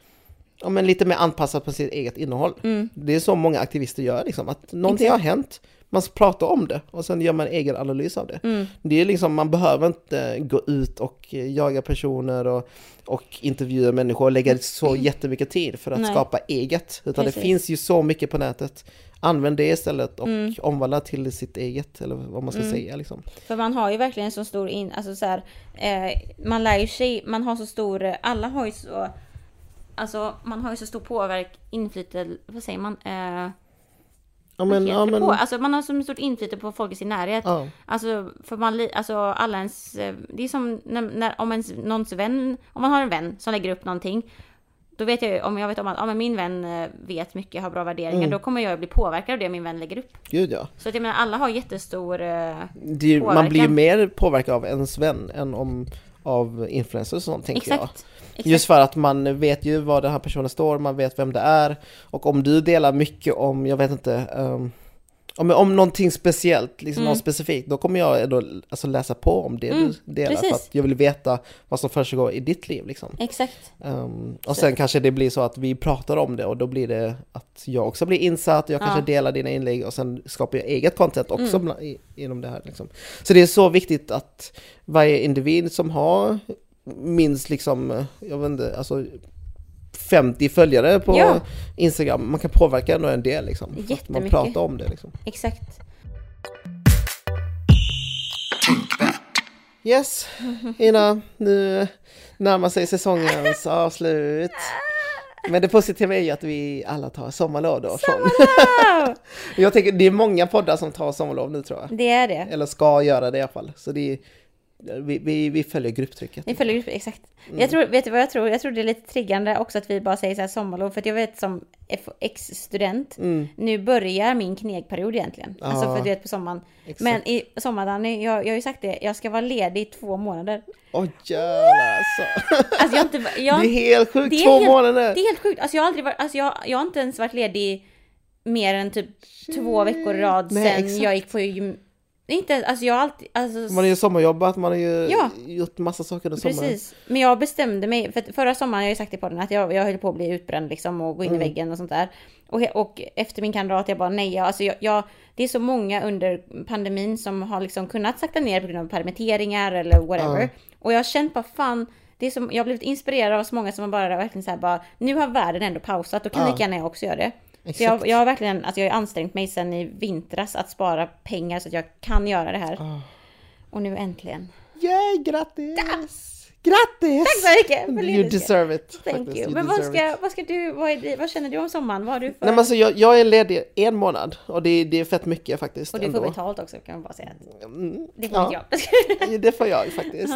ja, men lite mer anpassat på sitt eget innehåll. Mm. Det är så många aktivister gör, liksom, att någonting har hänt, man pratar om det och sen gör man en egen analys av det. Mm. Det är liksom, man behöver inte gå ut och jaga personer och, och intervjua människor och lägga så jättemycket tid för att Nej. skapa eget. Utan Precis. det finns ju så mycket på nätet. Använd det istället och Mm. omvandla till sitt eget, eller vad man ska säga. Liksom. För man har ju verkligen så stor in, alltså så här, eh, man lär ju sig, man har så stor, alla har ju så, alltså man har ju så stor påverk, inflytande, vad säger man? Eh, Ja, men, ja, men, på? Alltså man har så stort inflytande på folk i sin närhet. ja. Alltså för man, alltså alla ens, eh, det är som när, när om ens, någons vän, om man har en vän som lägger upp någonting. Då vet jag ju, om jag vet om att ja, men min vän eh, vet mycket, har bra värderingar, Mm. då kommer jag bli påverkad av det min vän lägger upp. Gud ja. Så att jag menar, alla har jättestor... Eh, Det ju- man blir ju Påverkan. mer påverkad av ens vän än om, av influencers och sånt, tänker jag. exakt. exakt. Just för att man vet ju var den här personen står, man vet vem det är. Och om du delar mycket om, jag vet inte, um, om, om någonting speciellt, liksom Mm. något specifikt, då kommer jag då, alltså, läsa på om det Mm, du delar. För precis. att jag vill veta vad som försiggår i ditt liv. Liksom. Exakt. Um, och sen kanske det blir så att vi pratar om det och då blir det att jag också blir insatt, jag kanske Ja. delar dina inlägg och sen skapar jag eget content också Mm. i, inom det här. Liksom. Så det är så viktigt att varje individ som har minst liksom, jag vet inte, alltså 50 följare på Ja. Instagram, man kan påverka ändå en del liksom. Att man pratar om det liksom. Exakt. Yes, Ina, nu närmar sig säsongens (laughs) avslut. Men det positiva är ju att vi alla tar sommarlov då. Wow! (laughs) Jag tänker det är många poddar som tar sommarlov nu tror jag. Det är det. Eller ska göra det i alla fall. Så det är, vi, vi, vi följer grupptrycket. Ni följer upp, exakt. Mm. Jag tror, vet du vad jag tror? Jag tror det är lite triggande också att vi bara säger så här sommarlov. För att jag vet som ex-student, nu börjar min knegperiod egentligen. Alltså Mm. Ja. för du vet på sommaren. Exakt. Men i sommar, Danny, jag, jag har ju sagt det, jag ska vara ledig i två månader. Åh jävlar alltså. (laughs) Alltså jag inte, jag, Det är helt sjukt, det är två helt- månader! Det är helt sjukt. Alltså jag har aldrig varit, alltså jag, jag har inte ens varit ledig mer än typ två veckor i rad Nej, sen exakt. jag gick på gym. Inte, alltså jag har alltid, alltså Man har ju sommarjobbat, man har ju Ja. gjort massa saker under sommaren. Precis. Men jag bestämde mig, för förra sommaren, jag har ju sagt i podden att jag, jag höll på att bli utbränd liksom och gå in Mm. i väggen och sånt där. Och, och efter min kandidat, jag bara nej, jag, alltså jag, jag, det är så många under pandemin som har liksom kunnat sakta ner på grund av permitteringar eller whatever. Ja. Och jag har känt bara fan, det är som, jag har blivit inspirerad av så många som har bara verkligen så här bara, nu har världen ändå pausat, då kan Ja. lika gärna jag också göra det. Jag, jag har verkligen, alltså jag har ansträngt mig sedan i vintras att spara pengar så att jag kan göra det här. Ah. Och nu äntligen. Yay, grattis! Grattis! Tack så mycket! You deserve it. Thank faktiskt. you. You Men vad ska, vad ska du, vad, är vad känner du om sommaren? Vad har du för... Nej men alltså jag, jag är ledig en månad och det, det är fett mycket faktiskt. och du får ändå. betalt också kan man bara säga. Mm, Det får ja, inte jag. (laughs) det får jag faktiskt.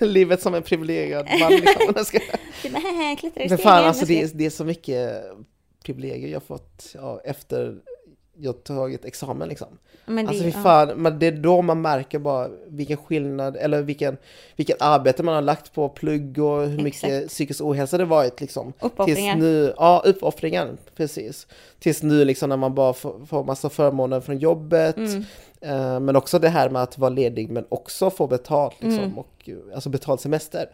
(laughs) Livet som en privilegierad man liksom. (laughs) Jag ska- Typ, "Haha, Klättra i Men stegen. fan alltså det är, det är så mycket privilegier jag fått ja, efter jag tagit examen liksom. Men det, Alltså fy ja. fan, men det är då man märker bara vilken skillnad, eller vilken, vilken arbete man har lagt på plugg och hur mycket Exakt. psykisk ohälsa det varit liksom. Uppoffringar. Tills nu, ja uppoffringar, precis. Tills nu liksom när man bara får, får massa förmåner från jobbet. Mm. Eh, men också det här med att vara ledig men också få betalt liksom. Mm. Och, alltså betald semester.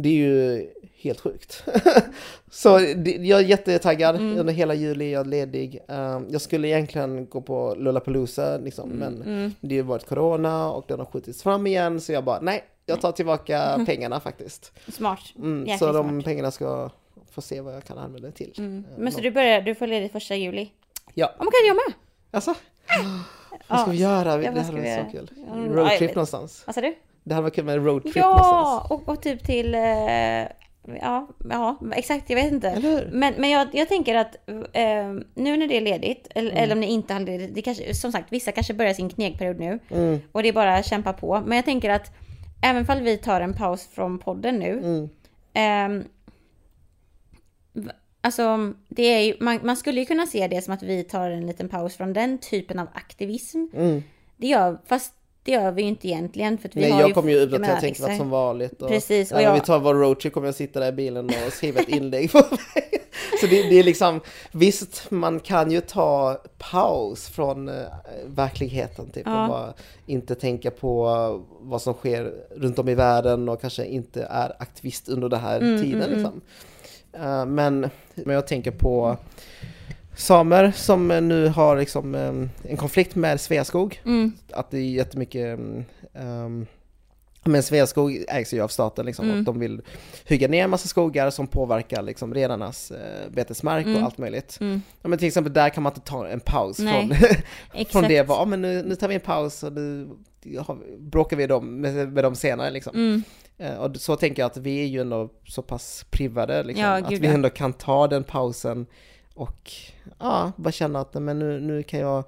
Det är ju helt sjukt. (laughs) så det, jag är jättetaggad Mm. under hela juli, jag är ledig. Eh, jag skulle egentligen gå på Lollapalooza liksom, Mm. men det har ju varit corona och den har skjutits fram igen så jag bara nej, jag tar tillbaka (laughs) pengarna faktiskt. Smart. Mm, så de smart. pengarna ska få se vad jag kan använda det till. Mm. Eh, Men så du börjar, du får ledigt första juli? Ja, Ja men kan jag med? alltså. (gasps) Vad ska vi göra? Ja, det här vi så kul. Roadtrip någonstans. Vad sa du? Det här var kul med en roadtrip någonstans. Ja! Och, och typ till... Eh, ja, ja, exakt. Jag vet inte. Men, men jag, jag tänker att eh, nu när det är ledigt, eller, Mm. eller om ni inte har ledigt, det kanske, som sagt, vissa kanske börjar sin knegperiod nu. Mm. Och det är bara att kämpa på. Men jag tänker att även fall vi tar en paus från podden nu. Mm. v- alltså, det är ju, man, man skulle ju kunna se det som att vi tar en liten paus från den typen av aktivism. Mm. Det gör, fast det gör vi ju inte egentligen. För att vi Nej, har jag ju, kommer ju uppdatera menar, Tänkvärt exakt. som vanligt. Och Precis, och när jag- vi tar vår roadtrip kommer jag sitta där i bilen och skriva ett inlägg på vägen. Så det, det är liksom, visst man kan ju ta paus från eh, verkligheten typ Ja. och bara inte tänka på vad som sker runt om i världen och kanske inte är aktivist under den här Mm, tiden liksom. Eh, men, men jag tänker på samer som nu har liksom eh, en konflikt med Sveaskog. Mm. Att det är jättemycket um, men Sveaskog ägs ju av staten liksom, Mm. och de vill hugga ner en massa skogar som påverkar liksom renarnas eh, betesmark Mm. och allt möjligt. Mm. Ja, men till exempel där kan man inte ta en paus Nej, från, (laughs) från det. Ja, men nu, nu tar vi en paus och nu har, bråkar vi dem, med, med dem senare. Liksom. Mm. Eh, och så tänker jag att vi är ju ändå så pass privade, liksom, Ja, att vi ändå kan ta den pausen och ja, bara känna att men nu, nu kan jag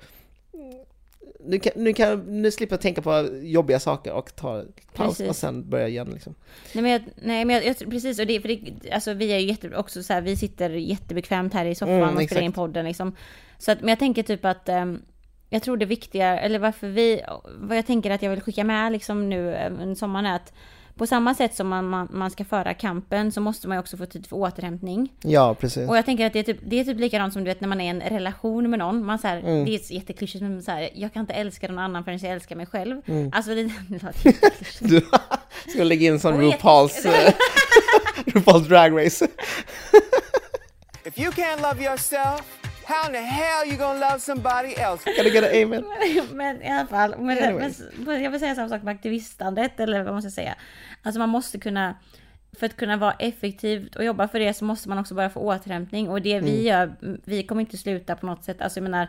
nu, kan, nu, kan, nu slipper jag tänka på jobbiga saker och ta paus Precis. och sen börja igen. Liksom. Nej men, jag, nej, men jag, jag, precis, och det, för det, alltså vi är ju jätte, också så här, vi sitter jättebekvämt här i soffan Mm, och spelar in podden liksom. Så att, men jag tänker typ att, ehm, jag tror det viktiga, eller varför vi, vad jag tänker att jag vill skicka med liksom nu eh, sommaren är att på samma sätt som man, man, man ska föra kampen så måste man ju också få tid för återhämtning. Ja, precis. Och jag tänker att det är, typ, det är typ likadant som du vet när man är i en relation med någon. Man så här, Mm. Det är jätteklyschigt men så här, jag kan inte älska någon annan förrän jag älskar mig själv. Mm. Alltså det, (laughs) det. (laughs) Du (laughs) ska lägga in sån RuPaul's, eh, RuPaul's Drag Race. If you can't love yourself, how in the hell you gonna love somebody else? Can I get an amen? (laughs) men i alla fall, men, men, jag vill säga samma sak med aktivistandet, eller vad man ska säga. Alltså man måste kunna, för att kunna vara effektivt och jobba för det så måste man också bara få återhämtning. Och det vi gör, vi kommer inte sluta på något sätt. Alltså jag menar,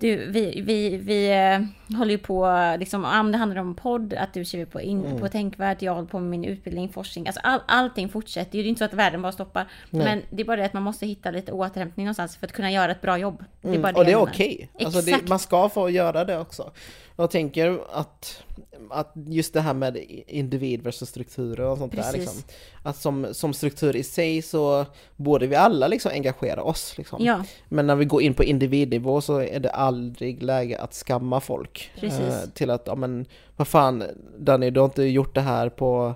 du, vi, vi, vi eh, håller ju på, liksom, om det handlar om podd, att du skriver på, in, på Tänkvärt, jag håller på med min utbildning, forskning, alltså all, allting fortsätter ju. Det är inte så att världen bara stoppar. Men det är bara det att man måste hitta lite återhämtning någonstans för att kunna göra ett bra jobb. Det är bara Mm. Och det är okej. Alltså det, Exakt. man ska få göra det också. Jag tänker att, att just det här med individ versus strukturer och sånt där Precis. liksom. Att som, som struktur i sig så borde vi alla liksom engagera oss liksom. Ja. Men när vi går in på individnivå så är det aldrig läge att skamma folk. Precis. Eh, till att, ja men vad fan Danny, du har inte gjort det här på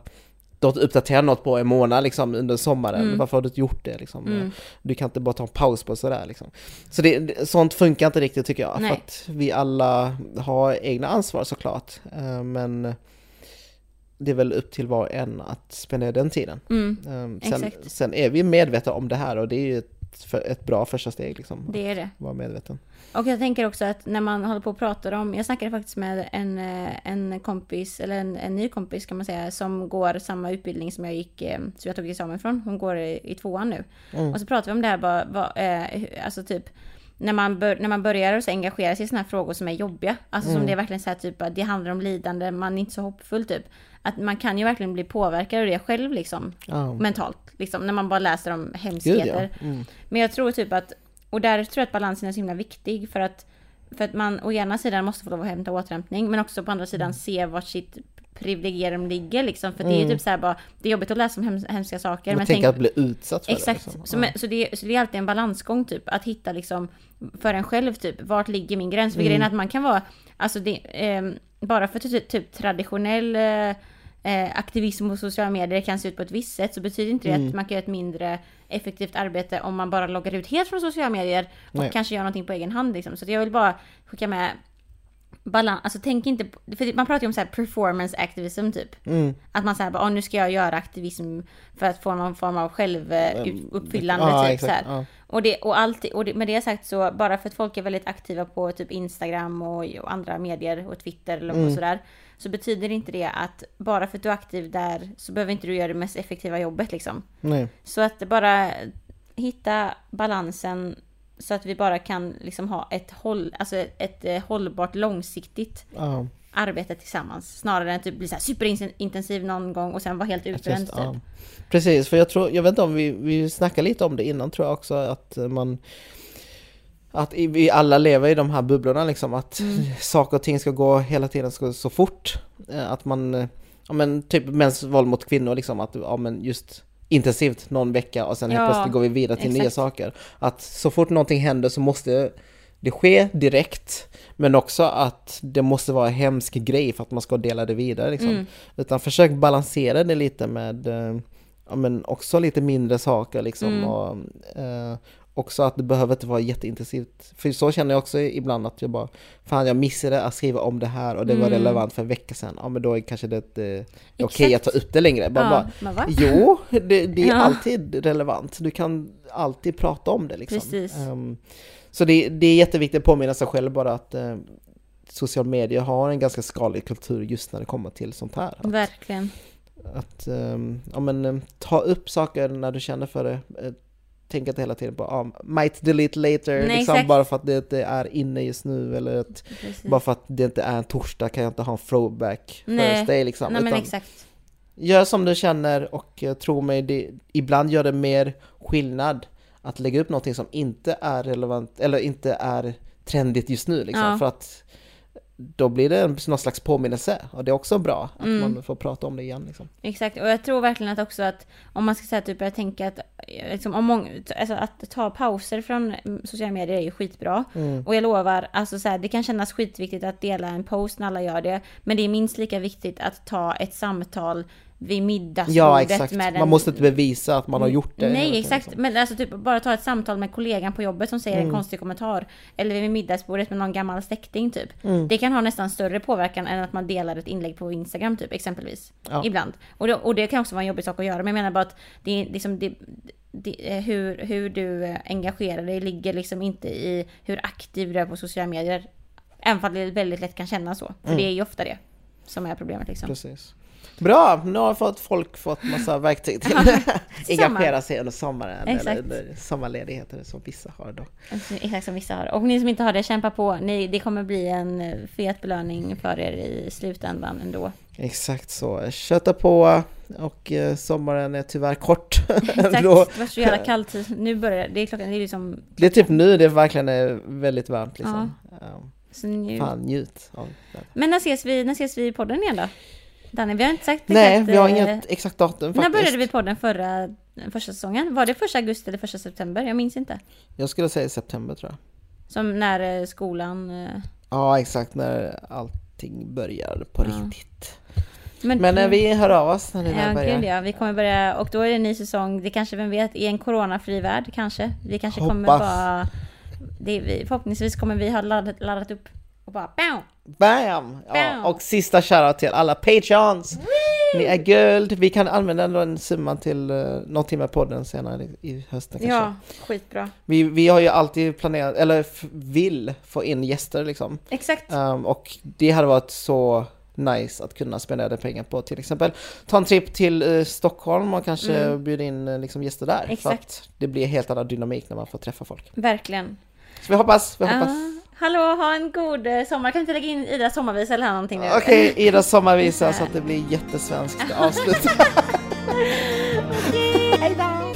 du har inte uppdaterat något på en månad liksom under sommaren, Mm. varför har du inte gjort det liksom? Du kan inte bara ta en paus på sådär liksom. Så det, sånt funkar inte riktigt tycker jag, Nej. för att vi alla har egna ansvar såklart. Eh, Men det är väl upp till var och en att spendera den tiden. Mm, Eh, Sen, sen är vi medvetna om det här och det är ju ett, ett bra första steg liksom. det är det. Att vara medveten. Och jag tänker också att när man håller på och pratar om, jag snackade faktiskt med en, eh, en kompis, eller en, en ny kompis kan man säga, som går samma utbildning som jag gick, eh, som jag tog examen från. Hon går i, i tvåan nu. Och så pratar vi om det här bara, vad, eh, alltså typ, när man, bör, när man börjar så engagera sig i sådana här frågor som är jobbiga. Alltså som det är verkligen så här typ att det handlar om lidande, man är inte så hoppfull typ. Att man kan ju verkligen bli påverkad av det själv liksom. Ja. Mentalt. Liksom, när man bara läser om Gud hemskheter. ja. Mm. Men jag tror typ att, och där tror jag att balansen är så himla viktig för att, för att man å ena sidan måste få lov att hämta återhämtning men också på andra sidan Mm. se vart sitt privilegium ligger liksom. För det är ju typ så här bara, det är jobbigt att läsa om hems- hemska saker. Men Men tänk att bli utsatt för exakt. det. Liksom. Så, så, det, så det är alltid en balansgång typ, att hitta liksom för en själv typ, vart ligger min gräns? För Mm. grejen är att man kan vara, alltså det, ehm, bara för typ, typ traditionell eh, eh, aktivism på sociala medier kan se ut på ett visst sätt så betyder inte det Mm. att man kan göra ett mindre effektivt arbete om man bara loggar ut helt från sociala medier och Nej. kanske gör någonting på egen hand liksom. Så jag vill bara skicka med balans, alltså tänk inte för man pratar ju om så här performance activism typ. Mm. Att man säger bara, "Åh, nu ska jag göra aktivism för att få någon form av självuppfyllande Ja, typ exakt, så ja. Och, det, och, alltid, och det, med det sagt så, bara för att folk är väldigt aktiva på typ Instagram och, och andra medier och Twitter eller Mm. och sådär. Så betyder inte det att bara för att du är aktiv där så behöver inte du göra det mest effektiva jobbet liksom. Nej. Så att bara hitta balansen så att vi bara kan liksom ha ett, håll, alltså ett, ett eh, hållbart långsiktigt Ja, arbete tillsammans. Snarare än att typ bli så superintensiv någon gång och sen vara helt utbränd. Typ. ja. Precis, för jag tror, jag vet inte om vi, vi snackade lite om det innan tror jag också, att man att vi alla lever i de här bubblorna liksom, att Mm. saker och ting ska gå hela tiden så, så fort. Eh, Att man, eh, ja men typ mäns våld mot kvinnor liksom, att ja men just intensivt någon vecka och sen helt Ja, plötsligt går vi vidare till nya exakt. saker. Att så fort någonting händer så måste det ske direkt, men också att det måste vara en hemsk grej för att man ska dela det vidare liksom. Mm. Utan försök balansera det lite med, eh, ja men också lite mindre saker liksom Mm. och, eh, också att det behöver inte vara jätteintensivt. För så känner jag också ibland att jag bara, fan jag missade att skriva om det här och det var Mm. relevant för en vecka sedan. Ja men då är kanske det är okej att ta upp det längre. Bara, Ja, bara, va? jo, det, det är Ja. alltid relevant. Du kan alltid prata om det liksom. Precis. Ehm, så det, det är jätteviktigt att påminna sig själv bara att eh, social media har en ganska skadlig kultur just när det kommer till sånt här. Att, Verkligen. att ehm, ja, men, eh, ta upp saker när du känner för det. Eh, Tänk inte hela tiden på ah, might delete later, Nej, liksom, bara för att det inte är inne just nu eller att, bara för att det inte är en torsdag kan jag inte ha en throwback Nej. Thursday liksom. Nej men exakt. Gör som du känner och eh, tro mig, det, ibland gör det mer skillnad att lägga upp någonting som inte är relevant eller inte är trendigt just nu liksom. Ja. För att då blir det en, någon slags påminnelse och det är också bra att Mm. man får prata om det igen. Liksom. Exakt, och jag tror verkligen att också att om man ska säga typ, jag tänker att eh, liksom, om många, alltså att ta pauser från mm, sociala medier är ju skitbra. Mm. Och jag lovar, alltså så här, det kan kännas skitviktigt att dela en post när alla gör det. Men det är minst lika viktigt att ta ett samtal vid middagsbordet Ja exakt, med man en... måste inte bevisa att man har gjort det. Nej exakt, liksom. men alltså typ bara ta ett samtal med kollegan på jobbet som säger Mm. en konstig kommentar. Eller vid middagsbordet med någon gammal släkting typ. Mm. Det kan ha nästan större påverkan än att man delar ett inlägg på Instagram typ exempelvis. Ja. Ibland. Och det, och det kan också vara en jobbig sak att göra. Men jag menar bara att det är liksom det, det, eh, hur, hur du eh, engagerar dig ligger liksom inte i hur aktiv du är på sociala medier. Även om det väldigt lätt kan kännas så. För Mm. det är ju ofta det som är problemet liksom. Precis. Bra, nu har fått folk fått massa verktyg till (laughs) att engagera sig under sommaren Exakt. eller under sommarledigheter som vissa har då. Exakt som vissa har. Och ni som inte har det, kämpa på. Ni, det kommer bli en fet belöning för er i slutändan ändå. Exakt så. Köta på och eh, sommaren är tyvärr kort. (laughs) (laughs) Exakt, det var så jävla kallt. Nu börjar det. Är klockan, det är liksom... Det är typ nu det verkligen är väldigt varmt liksom. Ja. Så nu... Fan, njut av det. Men när ses, vi, när ses vi i podden igen då? Danny, vi har inte sagt Nej, exakt, vi har eh, inget exakt datum När faktiskt. började vi podden förra, första säsongen? Var det första augusti eller första september? Jag minns inte. Jag skulle säga september tror jag. Som när eh, skolan... eh, Ja, exakt när allting börjar på Ja. riktigt. Men, Men eh, vi hör av oss när det Ja, börjar. gud ja. Vi kommer börja, och då är det en ny säsong. Det kanske, vem vet, i en coronafri värld kanske. Vi kanske kommer Hoppas. bara... Det, vi, förhoppningsvis kommer vi ha laddat, laddat upp och bara BAM! Bam! Ja, och sista shoutout till alla patreons! Ni är guld! Vi kan använda den summan till uh, någonting med podden senare i hösten kanske. Ja, skitbra. Vi, vi har ju alltid planerat, eller vill få in gäster liksom. Exakt. Um, och det hade varit så nice att kunna spendera pengar på till exempel ta en trip till eh, Stockholm och kanske Mm. bjuda in eh, liksom, gäster där. För Exakt. att det blir helt annan dynamik när man får träffa folk. Verkligen. Så vi hoppas, vi hoppas. Ja. Hallå, ha en god eh, sommar. Kan du inte lägga in Idas sommarvisa eller någonting nu? Okej, (laughs) Idas sommarvisa så att det blir jättesvenskt avslut. (laughs) Okej, Hej då!